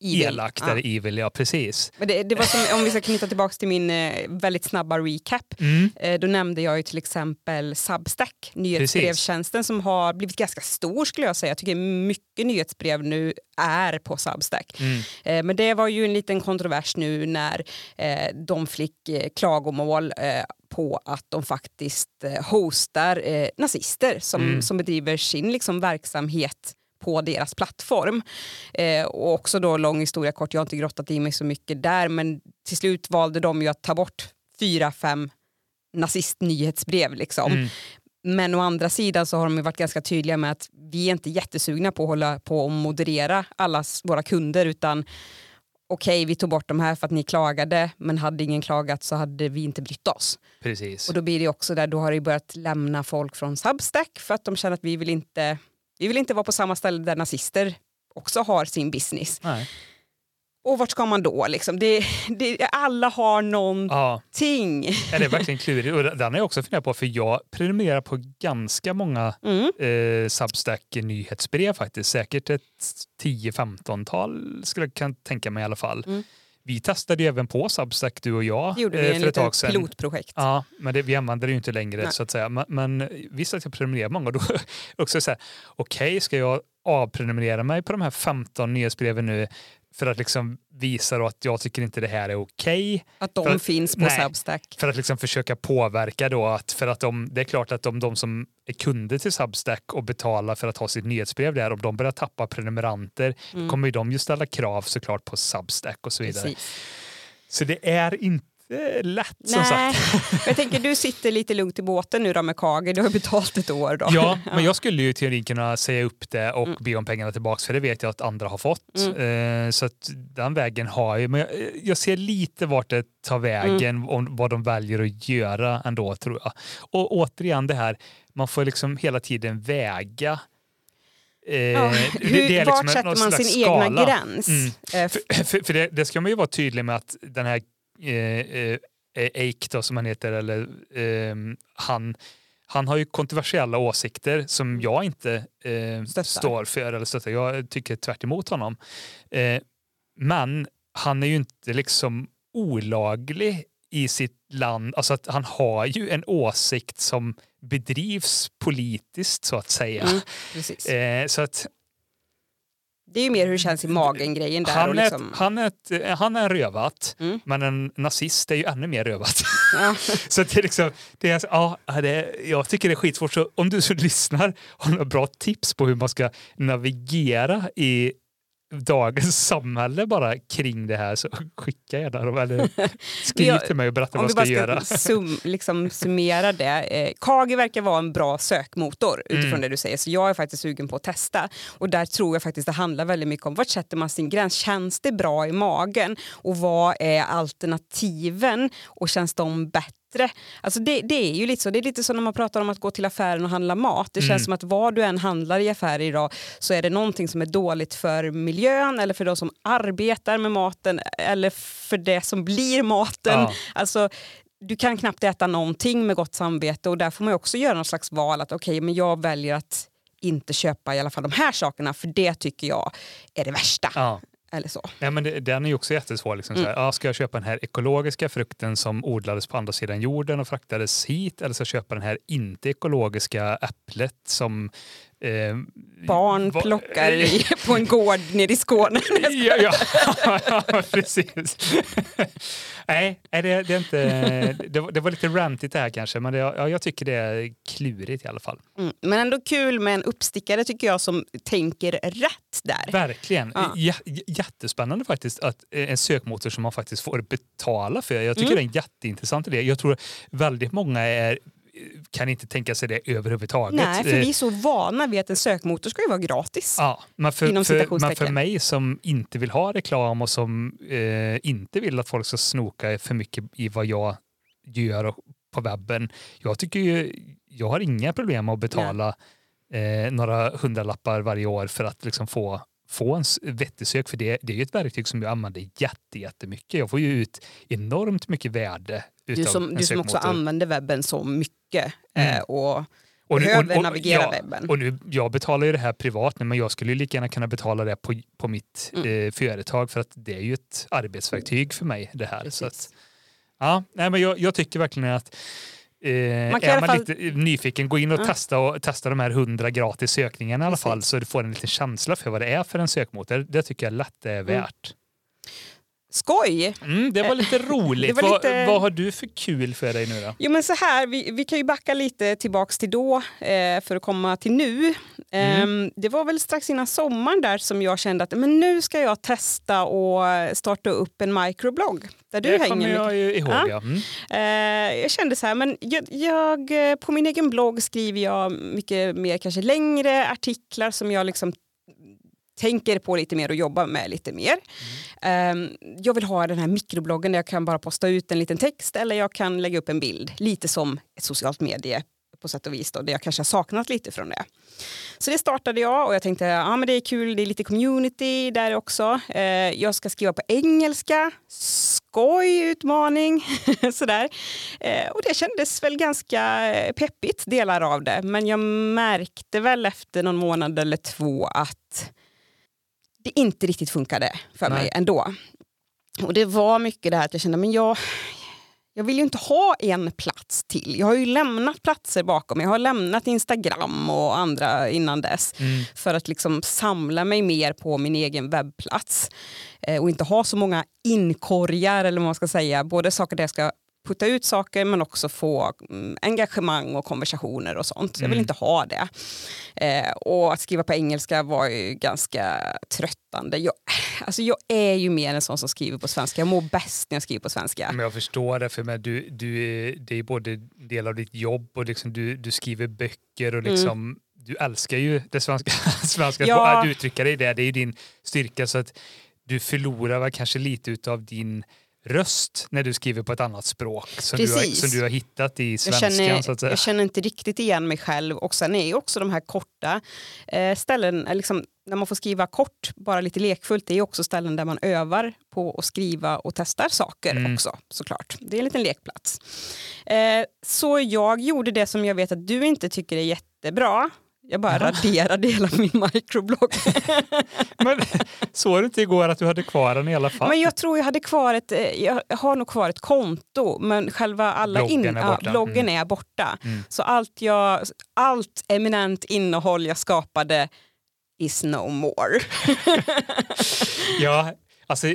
Evil. Elakt ja. evil, ja precis. Men det, det, var som, om vi ska knyta tillbaka till min eh, väldigt snabba recap. Mm. Eh, då nämnde jag ju till exempel Substack, nyhetsbrevtjänsten som har blivit ganska stor skulle jag säga. Jag tycker mycket nyhetsbrev nu är på Substack. Mm. Eh, men det var ju en liten kontrovers nu när eh, de fick eh, klagomål eh, på att de faktiskt hostar nazister som, mm. som bedriver sin liksom, verksamhet på deras plattform. Eh, och också då lång historia kort, jag har inte grottat i mig så mycket där men till slut valde de ju att ta bort fyra, fem nazistnyhetsbrev liksom. Mm. Men å andra sidan så har de varit ganska tydliga med att vi är inte jättesugna på att hålla på och moderera alla våra kunder utan okej, vi tog bort de här för att ni klagade, men hade ingen klagat så hade vi inte brytt oss. Precis. Och då blir det också där, då har det börjat lämna folk från Substack för att de känner att vi vill inte vi vill inte vara på samma ställe där nazister också har sin business. Nej. Och vart ska man då? Liksom? Det, det, alla har någonting. Ja. ja, det är verkligen klurigt. Och den har jag också funderat på, för jag prenumererar på ganska många mm. eh, Substack-nyhetsbrev faktiskt. Säkert ett 10-15-tal skulle jag kan tänka mig i alla fall. Mm. Vi testade ju även på Substack du och jag. Det gjorde vi, eh, för ett tag sedan. pilotprojekt. Ja, men det, vi använder det ju inte längre Nej. så att säga. Men, men visst att jag prenumererar många och då också så här, okej, okay, ska jag avprenumerera mig på de här 15 nyhetsbreven nu för att liksom visa att jag tycker inte det här är okej. Okay. Att de att, finns på nej, Substack. För att liksom försöka påverka då att för att de, det är klart att om de som är kunder till Substack och betalar för att ha sitt nyhetsbrev där, om de börjar tappa prenumeranter mm. kommer de ju ställa krav såklart på Substack och så vidare. Precis. Så det är inte lätt som Nej. sagt. jag tänker du sitter lite lugnt i båten nu då med Kage, du har betalt ett år. Då. Ja, men jag skulle ju teorin kunna säga upp det och mm. be om pengarna tillbaka för det vet jag att andra har fått. Mm. Eh, så att den vägen har jag, men jag, jag ser lite vart det tar vägen mm. om vad de väljer att göra ändå tror jag. Och återigen det här, man får liksom hela tiden väga Eh, ja, hur, det, det är liksom vart sätter man sin skala. egna gräns? Mm. Eh, för, för, för det, det, ska man ju vara tydlig med att den här eh, eh, Eik då, som han heter, eller eh, han, han har ju kontroversiella åsikter som jag inte eh, står för eller stöttar. Jag tycker tvärt emot honom. Eh, men han är ju inte liksom olaglig i sitt land, alltså att han har ju en åsikt som bedrivs politiskt så att säga. Mm, precis. Eh, så att Det är ju mer hur det känns i magen-grejen där. och han, är, liksom, han, är ett, han är rövat, Mm. men en nazist är ju ännu mer rövat. ja. Så det är liksom, det är, ja, det är, jag tycker det är skitsvårt. Så om du som lyssnar har några bra tips på hur man ska navigera i dagens samhälle bara kring det här så skicka gärna dem eller skriv jag- till mig och berätta Om vad vi jag ska bara göra. ska sum, liksom summera det. Eh, Kagi verkar vara en bra sökmotor utifrån Mm. det du säger. Så jag är faktiskt sugen på att testa. Och där tror jag faktiskt det handlar väldigt mycket om vart sätter man sin gräns? Känns det bra i magen? Och vad är alternativen? Och känns de bättre? Alltså det, det är ju lite så. Det är lite så när man pratar om att gå till affären och handla mat. Det känns Mm. som att vad du än handlar i affärer idag så är det någonting som är dåligt för miljön eller för de som arbetar med maten eller för det som blir maten. Ja. Alltså, du kan knappt äta någonting med gott samvete och där får man också göra någon slags val att okej, men jag väljer att inte köpa i alla fall de här sakerna för det tycker jag är det värsta. Ja. Eller så. Ja, men det, den är ju också jättesvår. Liksom, Mm. så här, ja, ska jag köpa den här ekologiska frukten som odlades på andra sidan jorden och fraktades hit eller ska jag köpa den här inte ekologiska äpplet som eh, Barn va- plockar i, på en gård nere i Skåne. ja, ja, ja, precis. Nej, det, det är inte... Det var, det var lite rantigt det här kanske, men det, ja, jag tycker det är klurigt i alla fall. Mm. Men ändå kul med en uppstickare tycker jag som tänker rätt där. Verkligen. Ja. J- jättespännande faktiskt att eh, en sökmotor som man faktiskt får betala för. Jag tycker Mm. det är en jätteintressant idé. Jag tror väldigt många är, kan inte tänka sig det överhuvudtaget. Nej, för Eh, vi är så vana vid att en sökmotor ska ju vara gratis. Ja, men för, för, men för mig som inte vill ha reklam och som eh, inte vill att folk ska snoka för mycket i vad jag gör på webben. Jag tycker ju, jag har inga problem med att betala eh, några hundralappar varje år för att liksom få få en vettig sök, för det, det är ju ett verktyg som jag använder jätte, jättemycket. Jag får ju ut enormt mycket värde Du som, du som också använder webben så mycket Mm. eh, och Och nu- behöver navigera ja, webben. Och nu, jag betalar ju det här privat nu, men jag skulle lika gärna kunna betala det på, på mitt Mm. eh, företag för att det är ju ett arbetsverktyg för mig det här. Så att, ja, nej, men jag, jag tycker verkligen att eh, Man är man fall- lite nyfiken, gå in och, Ja. testa, och testa de här hundra gratis sökningarna i alla Precis. fall så du får en liten känsla för vad det är för en sökmotor. Det tycker jag lätt är värt. Skoj! Mm, det var lite roligt. det var Vad, lite- vad har du för kul för dig nu då? Jo men så här, vi, vi kan ju backa lite tillbaks till då eh, för att komma till nu. Mm. Ehm, det var väl strax innan sommaren där som jag kände att men nu ska jag testa och starta upp en microblogg. Där du det hänger kommer jag ju ihåg. Ja. Ja. Mm. Eh, jag kände så här, men jag, jag, eh, på min egen blogg skriver jag mycket mer kanske längre artiklar som jag liksom tänker på lite mer och jobbar med lite mer. Mm. jag vill ha den här mikrobloggen där jag kan bara posta ut en liten text eller jag kan lägga upp en bild. Lite som ett socialt medie på sätt och vis då, där jag kanske har saknat lite från det. Så det startade jag och jag tänkte ja, men det är kul, det är lite community där också. Eh, jag ska skriva på engelska, skoj, utmaning, sådär. Eh, och det kändes väl ganska eh, peppigt, delar av det. Men jag märkte väl efter någon månad eller två att det inte riktigt funkade för Nej. mig ändå. Och det var mycket det här att jag kände, men jag, jag vill ju inte ha en plats till. Jag har ju lämnat platser bakom mig. Jag har lämnat Instagram och andra innan dess Mm. för att liksom samla mig mer på min egen webbplats eh, och inte ha så många inkorgar eller vad man ska säga. Både saker där jag ska putta ut saker men också få mm, engagemang och konversationer och sånt. Jag vill Mm. inte ha det. Eh, och att skriva på engelska var ju ganska tröttande. Jag, alltså jag är ju mer en sån som skriver på svenska. Jag mår bäst när jag skriver på svenska. Men jag förstår det, för men du, du, det är både del av ditt jobb och liksom du, du skriver böcker och liksom, du älskar ju det svenska, svenska Mm. Ja. att uttrycka dig i det. Det är ju din styrka så att du förlorar väl kanske lite utav din röst när du skriver på ett annat språk som, du har, som du har hittat i Jag svenskan. känner, så att säga. jag känner inte riktigt igen mig själv och sen är ju också de här korta eh, ställen, eh, liksom, när man får skriva kort, bara lite lekfullt, det är också ställen där man övar på att skriva och testar saker Mm. också såklart. Det är en liten lekplats. Eh, så jag gjorde det som jag vet att du inte tycker är jättebra. Jag bara raderade hela min microblogg. Men såg du inte igår att du hade kvar den i alla fall? Men jag tror jag hade kvar ett, eh, jag har nog kvar ett konto men själva alla Bloggen in, är ja, borta. bloggen Mm. är borta. Mm. Så allt, jag, allt eminent innehåll jag skapade is no more. Ja, alltså,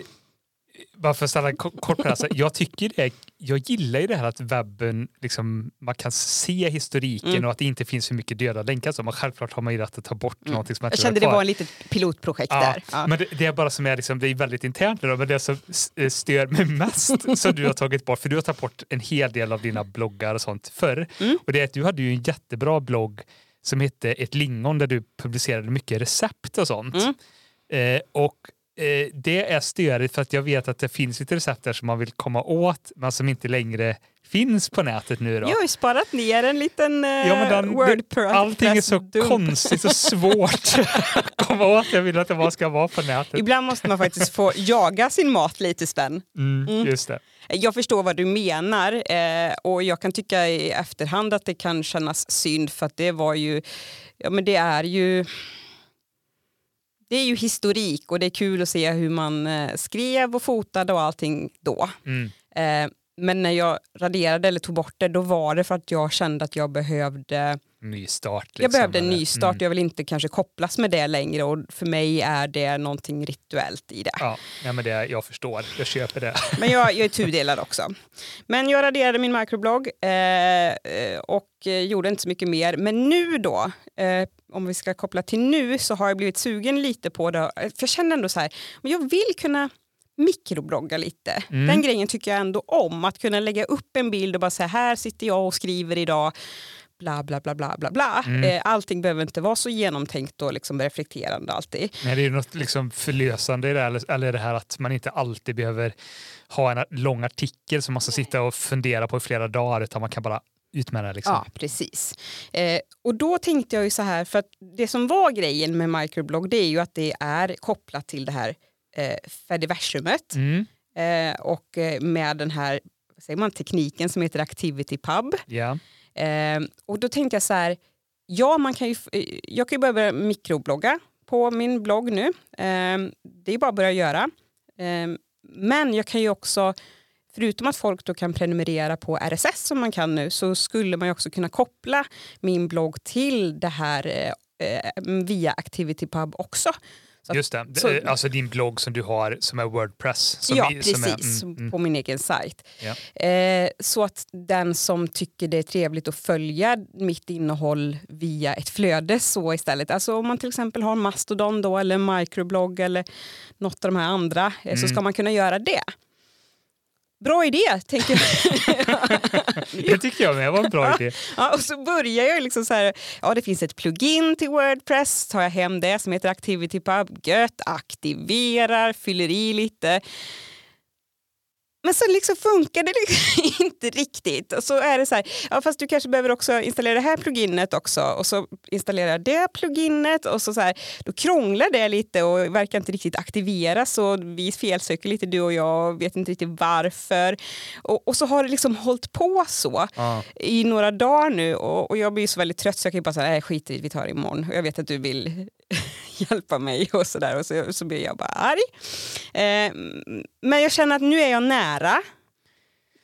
bara för att stanna ko- kort på det här, jag tycker det, jag gillar ju det här att webben, liksom, man kan se historiken Mm. och att det inte finns för mycket döda länkar. Så man, självklart har man ju rätt att ta bort Mm. någonting som Jag inte kände det var en litet pilotprojekt Ja, där. Ja. Men det, det är bara som är, liksom, det är väldigt internt nu men det som eh, stör mig mest som du har tagit bort, för du har tagit bort en hel del av dina bloggar och sånt förr. Mm. Och det är att du hade ju en jättebra blogg som hette Ett lingon där du publicerade mycket recept och sånt. Mm. Eh, och eh, det är störigt för att jag vet att det finns lite recept där som man vill komma åt men som inte längre finns på nätet nu. Då. Jag har ju sparat ner en liten eh, Ja, men den- Wordpress. Allting är så dump. konstigt och svårt att komma åt. Jag vill att det bara ska vara på nätet. Ibland måste man faktiskt få jaga sin mat lite Sven. Mm, Mm. Just det. Jag förstår vad du menar eh, och jag kan tycka i efterhand att det kan kännas synd för att det var ju, ja men det är ju det är ju historik och det är kul att se hur man eh, skrev och fotade och allting då. Mm. Eh, men när jag raderade eller tog bort det då var det för att jag kände att jag behövde Nystart. Liksom, jag behövde en nystart, Mm. jag vill inte kanske kopplas med det längre och för mig är det någonting rituellt i det. Ja, ja, men det, jag förstår. Jag köper det. Men jag, jag är tudelad också. Men jag raderade min microblogg eh, eh, och gjorde inte så mycket mer. Men nu då, eh, om vi ska koppla till nu, så har jag blivit sugen lite på det. För jag känner ändå så här, men jag vill kunna mikroblogga lite. Mm. Den grejen tycker jag ändå om. Att kunna lägga upp en bild och bara säga här sitter jag och skriver idag. Bla bla bla bla bla bla. Mm. Eh, allting behöver inte vara så genomtänkt och liksom reflekterande alltid. Nej, det är ju något liksom förlösande i det, här, eller det här att man inte alltid behöver ha en lång artikel som man ska sitta och fundera på i flera dagar utan man kan bara ut med det. Liksom. Ja, precis. Eh, och då tänkte jag ju så här, för att det som var grejen med microblogg det är ju att det är kopplat till det här eh, fediversumet Mm. eh, och eh, med den här säger man, tekniken som heter ActivityPub. Ja. Eh, och då tänkte jag så här, ja man kan ju, eh, jag kan ju börja mikroblogga på min blogg nu. Eh, det är bara att börja göra. Men jag kan ju också, förutom att folk då kan prenumerera på RSS som man kan nu, så skulle man ju också kunna koppla min blogg till det här eh, eh, via ActivityPub också. Så Just det. så- det. Alltså din blogg som du har som är Wordpress. Som ja, är, som är- precis. mm, mm. På min egen sajt. Ja. Eh, så att den som tycker det är trevligt att följa mitt innehåll via ett flöde så istället. Alltså om man till exempel har Mastodon då eller microblogg eller något av de här andra eh, så Mm. ska man kunna göra det. Bra idé, tänker jag. Det tycker jag med var en bra idé. Ja, och så börjar jag liksom så här, ja det finns ett plugin till Wordpress, tar jag hem det som heter ActivityPub, gött, aktiverar, fyller i lite. Men så liksom funkar det liksom inte riktigt. Och så är det så här, ja fast du kanske behöver också installera det här pluginet också och så installerar jag det pluginet och så, så här, då krånglar det lite och verkar inte riktigt aktiveras och vi felsöker lite du och jag och vet inte riktigt varför. Och, och så har det liksom hållit på så Ja. i några dagar nu och, och jag blir så väldigt trött så jag kan ju bara säga nej skit i det, vi tar det imorgon. Och jag vet att du vill hjälpa mig och sådär och så, så blir jag bara arg. Eh, men jag känner att nu är jag nära.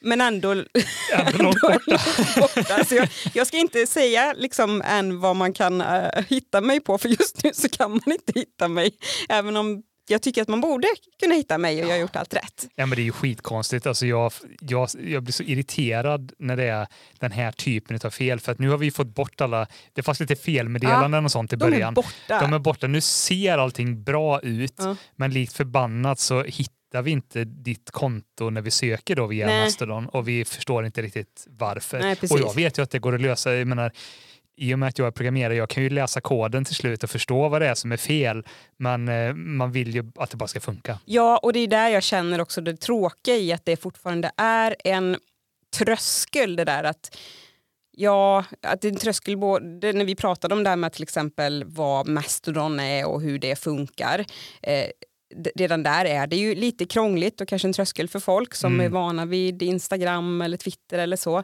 Men ändå, Ändå långt borta. borta. Så jag, jag ska inte säga liksom än vad man kan eh, hitta mig på för just nu så kan man inte hitta mig. Även om jag tycker att man borde kunna hitta mig och jag har gjort allt rätt. Ja, men det är ju skitkonstigt. Alltså jag, jag, jag blir så irriterad när det är den här typen av fel. För att nu har vi fått bort alla, det fanns lite felmeddelanden och sånt i De är början. borta. De är borta. Nu ser allting bra ut, Ja. men likt förbannat så hittar vi inte ditt konto när vi söker då via Nej. Mastodon och vi förstår inte riktigt varför. Nej, och jag vet ju att det går att lösa. Jag menar, i och med att jag är programmerare, jag kan ju läsa koden till slut och förstå vad det är som är fel, men eh, man vill ju att det bara ska funka. Ja, och det är där jag känner också det tråkiga i att det fortfarande är en tröskel det där att Ja, att det är en tröskel både när vi pratade om det här med till exempel vad Mastodon är och hur det funkar. Eh, redan där är det ju lite krångligt och kanske en tröskel för folk som Mm. är vana vid Instagram eller Twitter eller så.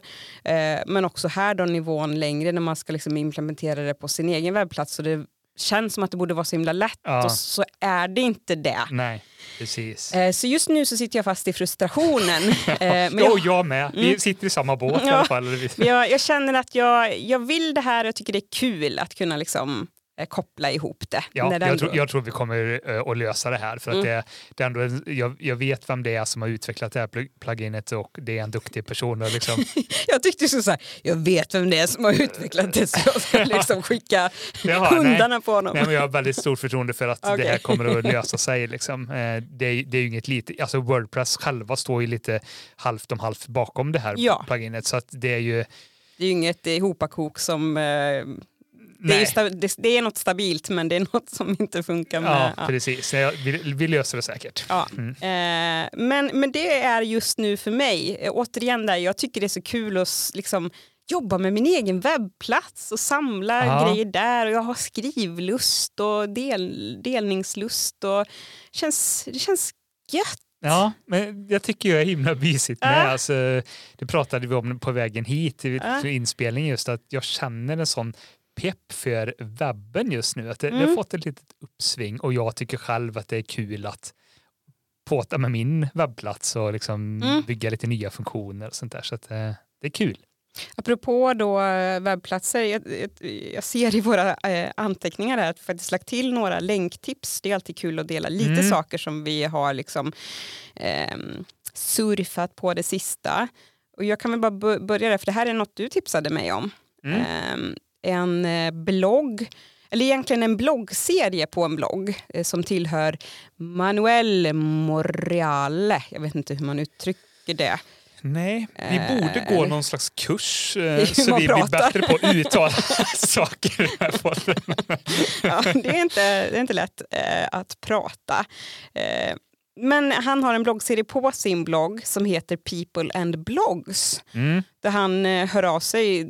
Eh, men också här då nivån längre när man ska liksom implementera det på sin egen webbplats. Och det känns som att det borde vara så himla lätt Ja. och så är det inte det. Nej, precis. Eh, så just nu så sitter jag fast i frustrationen. Eh, men jo, jag, jag med. Vi Mm. sitter i samma båt i Ja. alla fall. Jag, jag känner att jag, jag vill det här och tycker det är kul att kunna liksom, koppla ihop det. Ja, jag, ändå- tror, jag tror vi kommer eh, att lösa det här. För att Mm. det, det ändå, jag, jag vet vem det är som har utvecklat det här plug- pluginet och det är en duktig person. Och liksom, Jag tyckte du skulle säga, jag vet vem det är som har utvecklat det så jag ska liksom skicka Jaha, nej. hundarna på honom. Nej, men jag har väldigt stort förtroende för att Okej. det här kommer att lösa sig. Liksom. Eh, Det, är, det är ju inget litet, alltså Wordpress själva står ju lite halvt om halvt bakom det här Ja. pluginet. Så att det är ju... Det är ju inget ihopakok som... Eh, det, är det, det är något stabilt men det är något som inte funkar med... Ja, ja. precis. Nej, Vi, vi löser det säkert. Ja. Mm. Eh, men, men det är just nu för mig, eh, återigen där, jag tycker det är så kul att liksom, jobba med min egen webbplats och samla Ja. grejer där och jag har skrivlust och del, delningslust och känns, det känns gött. Ja, men jag tycker jag är himla mysigt med. Ja. Alltså, det pratade vi om på vägen hit till Ja. till inspelningen just att jag känner en sån pepp för webben just nu. Att det, det har Mm. fått ett litet uppsving och jag tycker själv att det är kul att påta med min webbplats och liksom Mm. bygga lite nya funktioner och sånt där. Så att, eh, det är kul. Apropå då eh, webbplatser, jag, jag, ser i våra eh, anteckningar här att vi faktiskt lagt till några länktips. Det är alltid kul att dela lite Mm. saker som vi har liksom, ehm, surfat på det sista. Och jag kan väl bara börja där, för det här är något du tipsade mig om. Mm. Ehm, en eh, blogg, eller egentligen en bloggserie på en blogg eh, som tillhör Manuel Morreale. Jag vet inte hur man uttrycker det. Nej, vi Eh, borde gå eller- någon slags kurs eh, så vi blir pratar. bättre på att uttala saker. i den här podden. Ja, det, är inte, det är inte lätt eh, att prata. Eh, men han har en bloggserie på sin blogg som heter People and Blogs. Mm. Där han eh, hör av sig,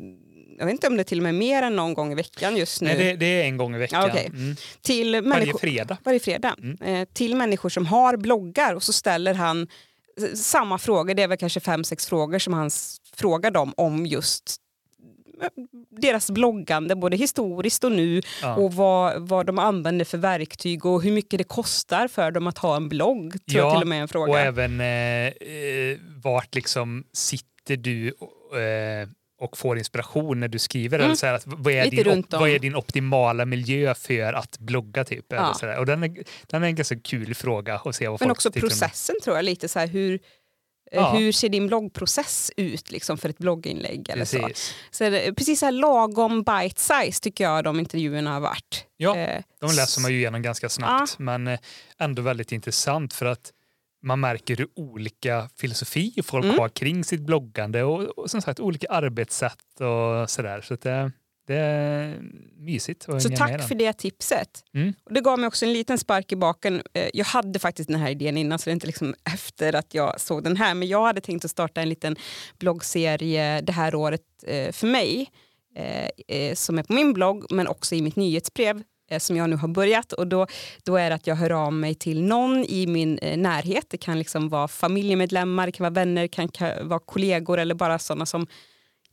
jag vet inte om det är till och med mer än någon gång i veckan just nu, Nej, det, det är en gång i veckan. Ja, okej. mm. till Varje fredag. varje fredag. Mm. Eh, till människor som har bloggar och så ställer han samma frågor, det är väl kanske fem, sex frågor som han frågar dem om just eh, deras bloggande, både historiskt och nu Ja. och vad, vad de använder för verktyg och hur mycket det kostar för dem att ha en blogg. Tror Ja, jag till och med en fråga. Och även eh, eh, vart liksom sitter du eh, och får inspiration när du skriver? Mm. Eller så här, att, vad, är Lite din, vad är din optimala miljö för att blogga? Typ, eller Ja. så där. Och den, är, den är en ganska kul fråga att se vad Men folk också processen tror jag, lite så här hur, eh, Ja. hur ser din bloggprocess ut liksom, för ett blogginlägg? Eller så. Precis. Så är det, precis så här lagom bite size tycker jag de intervjuerna har varit. Ja, Eh, De läser man ju igenom ganska snabbt, men eh, ändå väldigt intressant för att man märker hur olika filosofi folk Mm. har kring sitt bloggande och, och som sagt olika arbetssätt och sådär. Så det, det är mysigt. Så tack för det tipset. Mm. Och det gav mig också en liten spark i baken. Eh, Jag hade faktiskt den här idén innan, så det är inte liksom efter att jag såg den här. Men jag hade tänkt att starta en liten bloggserie det här året eh, för mig. eh, Som är på min blogg, men också i mitt nyhetsbrev som jag nu har börjat. Och då, då är det att jag hör av mig till någon i min eh, närhet. Det kan liksom vara familjemedlemmar, det kan vara vänner, det kan, kan vara kollegor eller bara sådana som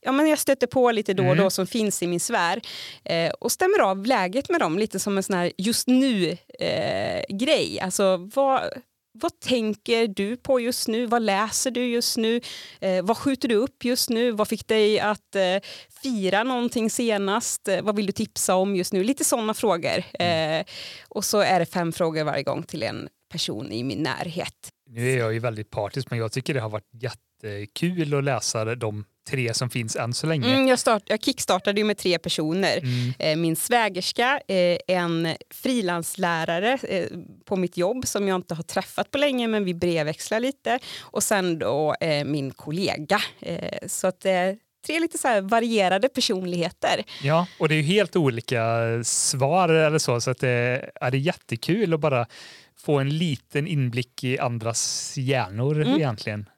ja, men jag stöter på lite då och då Mm. som finns i min sfär eh, och stämmer av läget med dem lite som en sån här just nu-grej. alltså vad, vad tänker du på just nu? Vad läser du just nu? Eh, vad skjuter du upp just nu? Vad fick dig att eh, fira någonting senast? Eh, vad vill du tipsa om just nu? Lite sådana frågor. Eh, och så är det fem frågor varje gång till en person i min närhet. Nu är jag ju väldigt partisk, men jag tycker det har varit jättekul att läsa de tre som finns än så länge. Mm, jag, start, jag kickstartade ju med tre personer. Mm. Eh, min svägerska, eh, en frilanslärare eh, på mitt jobb som jag inte har träffat på länge men vi brevväxlar lite och sen då min kollega. Så att tre lite så här varierade personligheter. Ja, och det är ju helt olika svar eller så, så att det är det jättekul att bara få en liten inblick i andras hjärnor Mm. egentligen.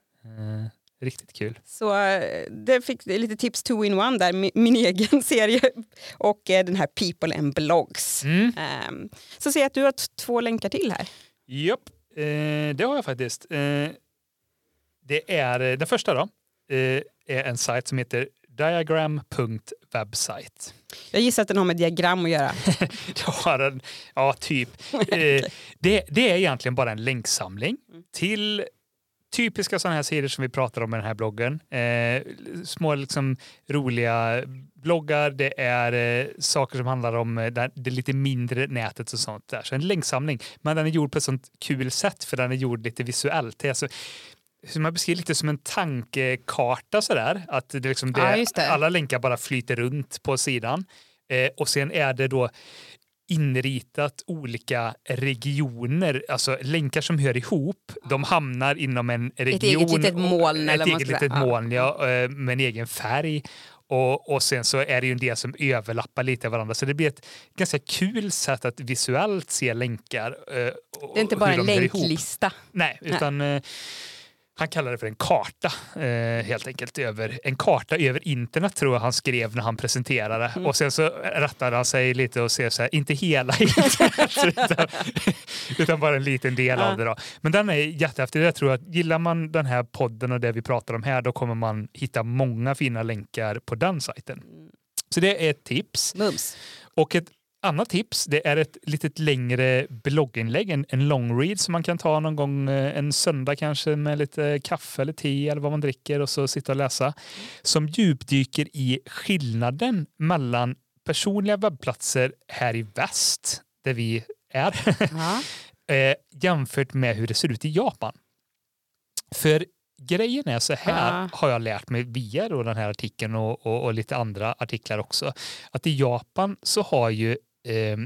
Riktigt kul. Så eh, det fick lite tips two in one där, min, min egen serie och eh, den här People and Blogs. Mm. Ehm, så ser jag att du har två länkar till här. Japp, eh, det har jag faktiskt. Eh, det är, eh, den första då, eh, är en sajt som heter diagram.website. Jag gissar att den har med diagram att göra. det har en, ja typ. Eh, det, det är egentligen bara en länksamling till typiska sådana här sidor som vi pratar om i den här bloggen. Eh, små liksom, roliga bloggar, det är eh, saker som handlar om eh, det, det lite mindre nätet och sånt där. Så en länksamling, men den är gjord på ett sånt kul sätt för den är gjord lite visuellt. Det är alltså, hur man beskriver lite som en tankekarta sådär. Att det liksom det, just det. alla länkar bara flyter runt på sidan. Eh, och sen är det då inritat olika regioner, alltså länkar som hör ihop. De hamnar inom en region. eget litet moln, Ett eget litet moln, ja, eh, med en egen färg. Och, och sen så är det ju en del som överlappar lite varandra. Så det blir ett ganska kul sätt att visuellt se länkar. eh, Det är inte bara en länklista. Nej, utan eh, han kallar det för en karta eh, helt enkelt. Över, en karta över internet tror jag han skrev när han presenterade. Mm. Och sen så rättade han sig lite och ser så här, inte hela internet utan, utan bara en liten del av det. Då. Men den är jättehäftig. Jag tror att gillar man den här podden och det vi pratar om här då kommer man hitta många fina länkar på den sajten. Så det är ett tips. Mums. Och ett annat tips det är ett litet längre blogginlägg, en, en long read som man kan ta någon gång eh, en söndag kanske med lite kaffe eller te eller vad man dricker och så sitta och läsa. Som djupdyker i skillnaden mellan personliga webbplatser här i väst, där vi är, Ja. eh, jämfört med hur det ser ut i Japan. För grejen är så här, Ah. har jag lärt mig via den här artikeln och, och, och lite andra artiklar också, att i Japan så har ju eh,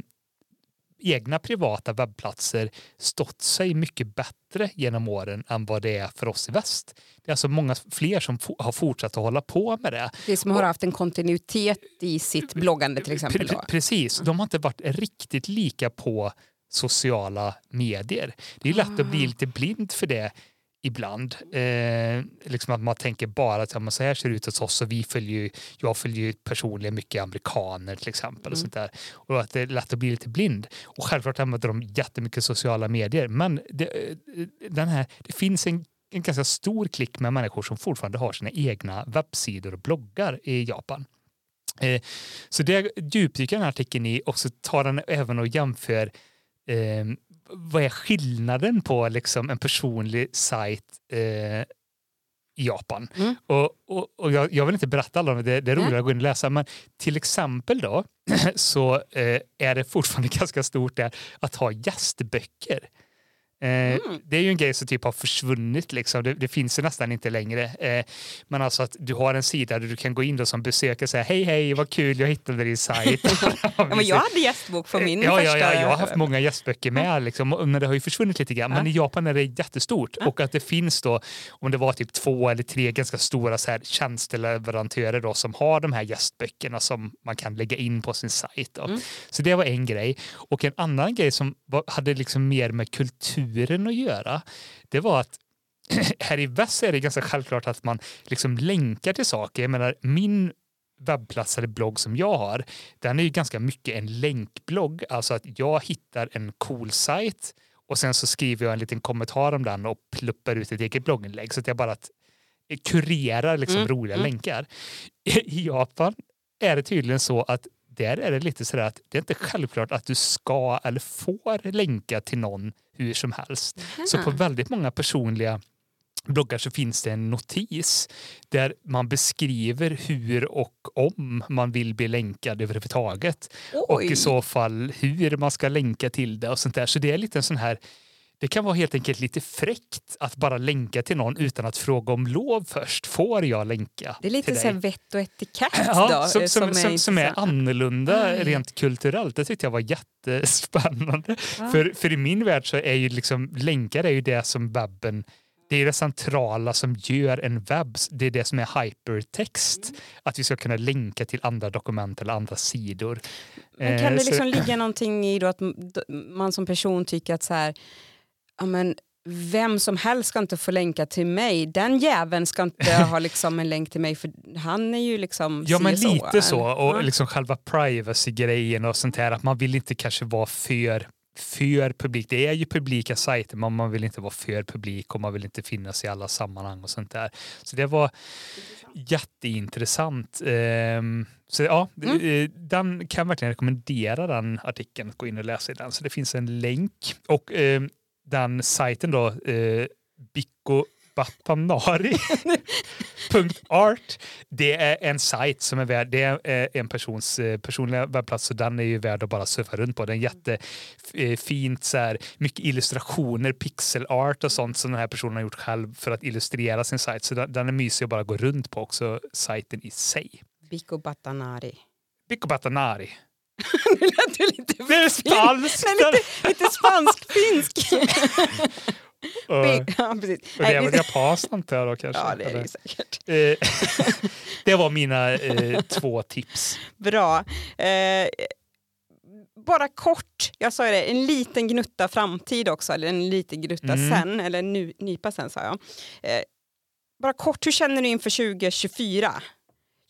egna privata webbplatser stått sig mycket bättre genom åren än vad det är för oss i väst. Det är alltså många fler som har fortsatt att hålla på med det. Det som har haft en kontinuitet i sitt bloggande till exempel. Pre- Precis, de har inte varit riktigt lika på sociala medier. Det är lätt att bli lite blind för det ibland. Eh, liksom att man tänker bara att ja, så här ser det ut hos oss och vi följer ju, jag följer ju personligen mycket amerikaner till exempel. Och sånt där. Och att det är lätt att bli lite blind. Och självklart använder de jättemycket sociala medier. Men det, eh, den här, det finns en en ganska stor klick med människor som fortfarande har sina egna webbsidor och bloggar i Japan. Eh, så det djupdyker den här artikeln i och så tar den även och jämför eh, vad är skillnaden på liksom, en personlig sajt eh, i Japan. Mm. Och, och, och jag, jag vill inte berätta alla det, det är roligare att gå in och läsa. Men till exempel då så eh, är det fortfarande ganska stort där att ha gästböcker. Eh, Det är ju en grej som typ har försvunnit. Liksom. Det, det finns ju nästan inte längre. Eh, men alltså att du har en sida där du kan gå in då som besökare och säga hej hej vad kul jag hittade din sajt. Ja, men jag hade gästbok på min ja, första. ja, ja, jag har haft många gästböcker med, liksom, men det har ju försvunnit lite grann. Men i Japan är det jättestort. Och att det finns då, om det var typ två eller tre ganska stora så här, tjänsteleverantörer då, som har de här gästböckerna som man kan lägga in på sin sajt. Då. Så det var en grej. Och en annan grej som var, hade liksom mer med kulturen att göra, det var att här i väst är det ganska självklart att man liksom länkar till saker. Jag menar, min webbplats eller blogg som jag har, den är ju ganska mycket en länkblogg. Alltså att jag hittar en cool sajt och sen så skriver jag en liten kommentar om den och pluppar ut ett eget blogginlägg. Så att jag bara att, kurerar liksom Mm, roliga mm. länkar. I Japan är det tydligen så att där är det lite sådär att det är inte självklart att du ska eller får länka till någon hur som helst. Så på väldigt många personliga bloggar så finns det en notis där man beskriver hur och om man vill bli länkad överhuvudtaget. Och Oj. i så fall hur man ska länka till det och sånt där. Så det är lite en sån här det kan vara helt enkelt lite fräckt att bara länka till någon utan att fråga om lov först. Får jag länka Det är lite så vett och etikett Ja, då. som, som, som, som är annorlunda Aj. rent kulturellt. Det tyckte jag var jättespännande. Ja. För, för i min värld så är ju liksom länkar är ju det som webben det är det centrala som gör en webb. Det är det som är hypertext. Att vi ska kunna länka till andra dokument eller andra sidor. Men kan Eh, det så- liksom ligga någonting i då att man som person tycker att så här, men vem som helst ska inte få länka till mig. Den jäveln ska inte ha liksom en länk till mig för han är ju liksom Ja men lite så. Och Ja. liksom själva privacy-grejen och sånt här. Att man vill inte kanske vara för för publik. Det är ju publika sajter men man vill inte vara för publik och man vill inte finnas i alla sammanhang och sånt där. Så det var jätteintressant. Ehm, så ja, mm. Eh, den kan verkligen rekommendera den artikeln, gå in och läsa i den. Så det finns en länk. Och eh, den sajten då, eh, Batamnari.art. Det är en sajt som är värd, det är en persons eh, personliga webbplats så den är ju värd att bara surfa runt på. Den är jättefint, så här, mycket illustrationer, pixel art och sånt som den här personen har gjort själv för att illustrera sin sajt. Så den, är mysig att bara gå runt på också, sajten i sig. Bicco Batanari. Bicco Batanari. nu lät du lite Det är spanskt! lite, lite spansk-finsk. ja, precis. Och det är väl japanskt antar jag då kanske? Ja, det är det säkert. Eh, det var mina eh, två tips. Bra. Eh, bara kort, jag sa det, en liten gnutta framtid också, eller en liten gnutta mm. sen, eller en nypa sen sa jag. Eh, bara kort, hur känner du inför 2024?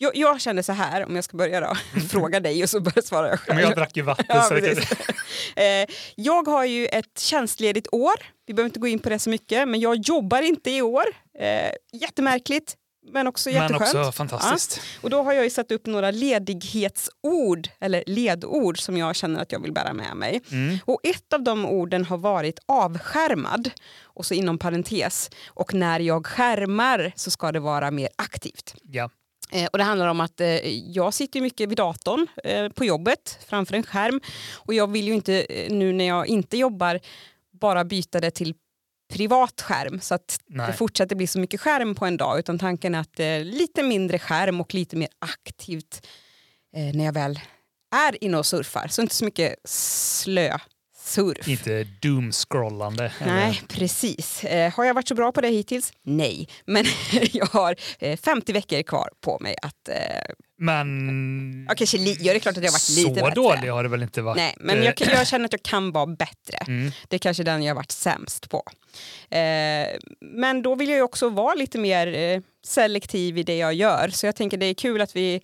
Jag, jag känner så här, om jag ska börja då, fråga dig och så börjar svara jag själv. Men jag drack ju vatten. Ja, så eh, jag har ju ett tjänstledigt år, vi behöver inte gå in på det så mycket, men jag jobbar inte i år. Eh, jättemärkligt, men också jätteskönt. Men också fantastiskt. Ja. Och då har jag ju satt upp några ledighetsord, eller ledord, som jag känner att jag vill bära med mig. Mm. Och ett av de orden har varit avskärmad, och så inom parentes, och när jag skärmar så ska det vara mer aktivt. Ja. Eh, och det handlar om att eh, jag sitter mycket vid datorn eh, på jobbet framför en skärm och jag vill ju inte nu när jag inte jobbar bara byta det till privat skärm så att Nej. det fortsätter bli så mycket skärm på en dag utan tanken är att eh, lite mindre skärm och lite mer aktivt eh, när jag väl är inne och surfar. Så inte så mycket slö surf. Inte doomscrollande. Nej, precis. Eh, har jag varit så bra på det hittills? Nej, men jag har eh, 50 veckor kvar på mig att eh, men... Ja, kanske li- ja, det är klart att jag har varit lite bättre. Så dålig har det väl inte varit? Nej, men jag, jag känner att jag kan vara bättre. Mm. Det är kanske den jag har varit sämst på. Eh, men då vill jag också vara lite mer eh, selektiv i det jag gör. Så jag tänker det är kul att vi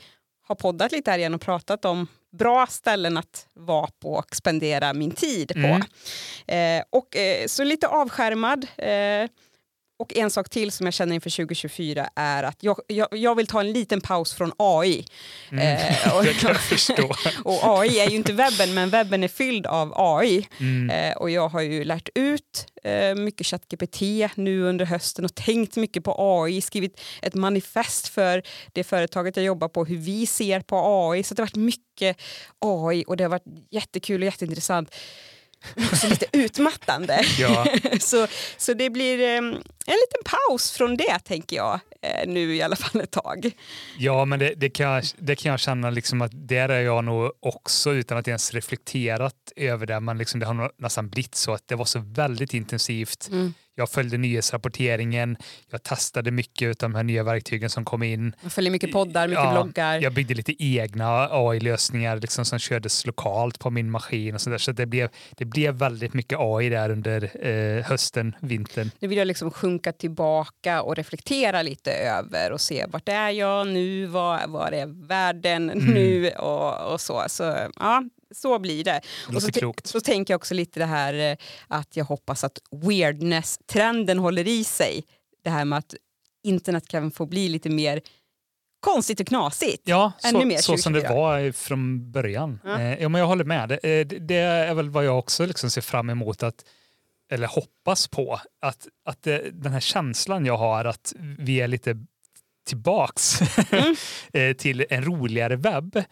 har poddat lite här igen och pratat om bra ställen att vara på och spendera min tid på. Mm. Eh, och, eh, så lite avskärmad. Eh, och en sak till som jag känner inför 2024 är att jag, jag, jag vill ta en liten paus från AI. Mm, eh, och, det kan jag förstå. och AI är ju inte webben, men webben är fylld av AI. Mm. Eh, och jag har ju lärt ut eh, mycket ChatGPT nu under hösten och tänkt mycket på AI, skrivit ett manifest för det företaget jag jobbar på, hur vi ser på AI. Så det har varit mycket AI och det har varit jättekul och jätteintressant också lite utmattande. Ja. så, så det blir eh, en liten paus från det tänker jag eh, nu i alla fall ett tag. Ja men det, det, kan, jag, det kan jag känna liksom att där är jag nog också utan att ens reflekterat över det men liksom det har nästan blivit så att det var så väldigt intensivt mm jag följde nyhetsrapporteringen, jag testade mycket av de här nya verktygen som kom in. Jag följde mycket poddar, mycket ja, bloggar. Jag byggde lite egna AI-lösningar liksom, som kördes lokalt på min maskin och sådär. Så det blev, det blev väldigt mycket AI där under eh, hösten, vintern. Nu vill jag liksom sjunka tillbaka och reflektera lite över och se vart är jag nu, vad, vad är världen mm. nu och, och så. Så ja, så blir det. det och så, klokt. så tänker jag också lite det här eh, att jag hoppas att weirdness-trenden håller i sig. Det här med att internet kan få bli lite mer konstigt och knasigt. Ja, så, mer så som det var från början. Ja. Eh, ja, men jag håller med. Det, eh, det, är väl vad jag också liksom ser fram emot att eller hoppas på. Att, att det, den här känslan jag har att vi är lite tillbaks mm. Till en roligare webb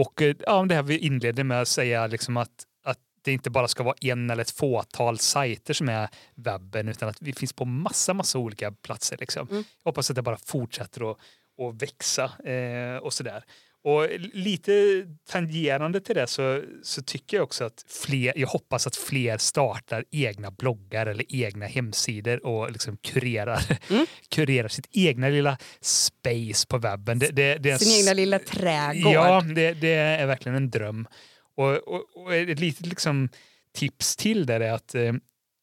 och eh, ja, det här vi inledde med att säga liksom att, att det inte bara ska vara en eller ett fåtal sajter som är webben utan att vi finns på massa, massa olika platser. Liksom. Mm. Jag hoppas att det bara fortsätter att, att växa eh, och sådär. Och lite tangerande till det så, så tycker jag också att fler, jag hoppas att fler startar egna bloggar eller egna hemsidor och liksom kurerar, mm. kurerar sitt egna lilla space på webben. Det, det, det Sin egna lilla trädgård. Ja, det, det är verkligen en dröm. Och, och, och ett litet liksom tips till det är att eh,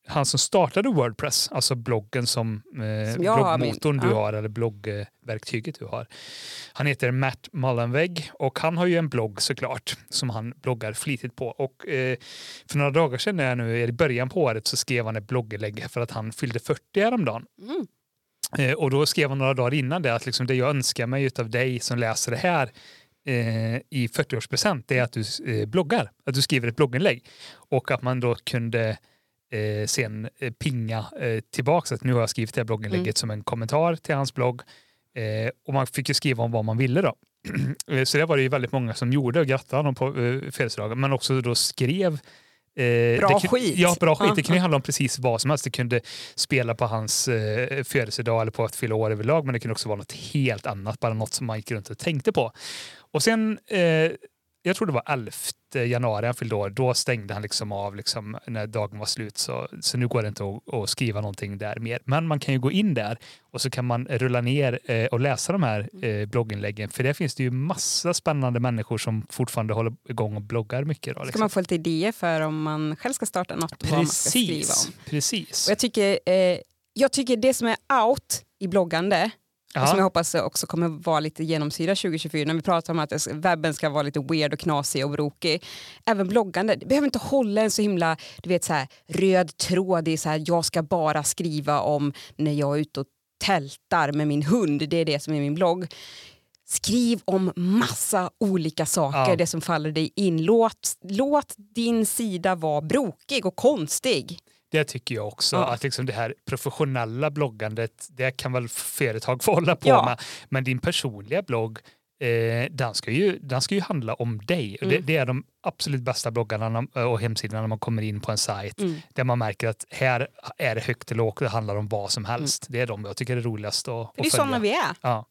han som startade Wordpress, alltså bloggen som, eh, Som har bloggmotorn min- du ja. har eller bloggverktyget du har. Han heter Matt Mullenweg och han har ju en blogg såklart som han bloggar flitigt på. Och eh, för några dagar sedan, när jag nu, i början på året, så skrev han ett blogginlägg för att han fyllde 40 häromdagen. Mm. Eh, och då skrev han några dagar innan det att liksom det jag önskar mig av dig som läser det här eh, i 40-årspresent det är att du eh, bloggar, att du skriver ett blogginlägg. Och att man då kunde eh, sen eh, pinga eh, tillbaka att nu har jag skrivit det här blogginlägget Mm. som en kommentar till hans blogg. Eh, och man fick ju skriva om vad man ville då. Eh, Så det var det ju väldigt många som gjorde och grattade honom på eh, födelsedagen men också då skrev eh, Bra det kun- skit. Ja, bra skit. Det kunde handla om precis vad som helst. Det kunde spela på hans eh, födelsedag eller på att fylla år överlag men det kunde också vara något helt annat, bara något som man gick runt och tänkte på. Och sen, eh, jag tror det var 11 januari han fyllde år, då stängde han liksom av liksom när dagen var slut. Så, så nu går det inte att, att skriva någonting där mer. Men man kan ju gå in där och så kan man rulla ner eh, och läsa de här eh, blogginläggen. För där finns det ju massa spännande människor som fortfarande håller igång och bloggar mycket. Då, Ska liksom. man få lite idéer för om man själv ska starta något vad man ska skriva Precis, om. precis. Och jag, tycker, eh, jag tycker det som är out i bloggande och som jag Ja, hoppas också kommer vara lite genomsyra 2024 när vi pratar om att webben ska vara lite weird och knasig och brokig. Även bloggande, det behöver inte hålla en så himla du vet, så här, röd tråd i så här, jag ska bara skriva om när jag är ute och tältar med min hund, det är det som är min blogg. Skriv om massa olika saker, Ja. det som faller dig in. Låt, låt din sida vara brokig och konstig. Det tycker jag också. Ja. Att liksom det här professionella bloggandet, det kan väl företag få hålla på Ja. med. Men din personliga blogg, eh, den, ska ju, den ska ju handla om dig. Och det, Mm. det är de absolut bästa bloggarna och hemsidorna när man kommer in på en sajt. Mm. Där man märker att här är det högt och lågt, det handlar om vad som helst. Det är de jag tycker är roligast att, att det är följa. sådana vi är. Ja,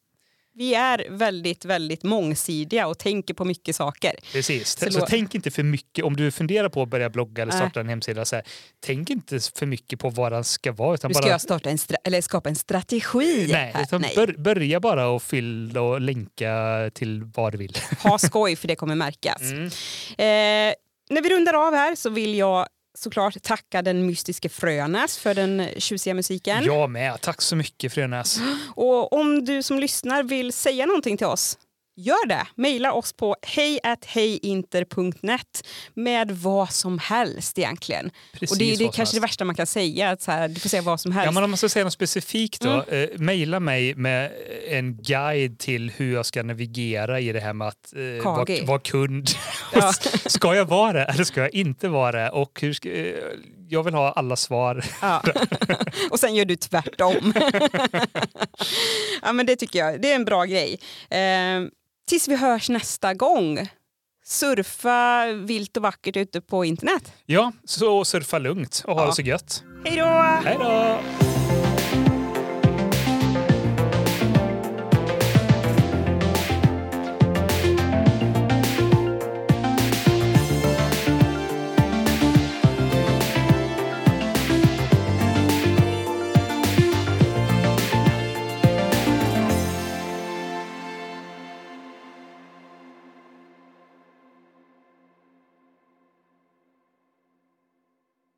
Vi är väldigt, väldigt mångsidiga och tänker på mycket saker. precis. Så Så, tänk inte för mycket, om du funderar på att börja blogga eller starta en hemsida, så här, tänk inte för mycket på vad den ska vara. Utan Nu ska bara, jag starta en eller skapa en strategi. Nej, utan Nej. Bör, börja bara och fylla och länka till vad du vill. Ha skoj för det kommer märkas. Mm. Eh, när vi rundar av här så vill jag såklart tacka den mystiske Frönäs för den tjusiga musiken. Jag med. Tack så mycket Frönäs. Och om du som lyssnar vill säga någonting till oss, gör det. Maila oss på hejinter.net med vad som helst egentligen. Precis och det är det som kanske det helst. värsta man kan säga, att så här, du får säga vad som helst. Ja, men om man ska säga något specifikt då. Mm. Eh, maila mig med en guide till hur jag ska navigera i det här med att eh, vara, KG. vara kund. Ja. ska jag vara det eller ska jag inte vara det? Och hur ska, eh, jag vill ha alla svar. Ja. och sen gör du tvärtom. ja, men det tycker jag det är en bra grej. Eh, tills vi hörs nästa gång. Surfa vilt och vackert ute på internet. Ja, så surfa lugnt och ha Ja. det så gött. Hej då! Hej då!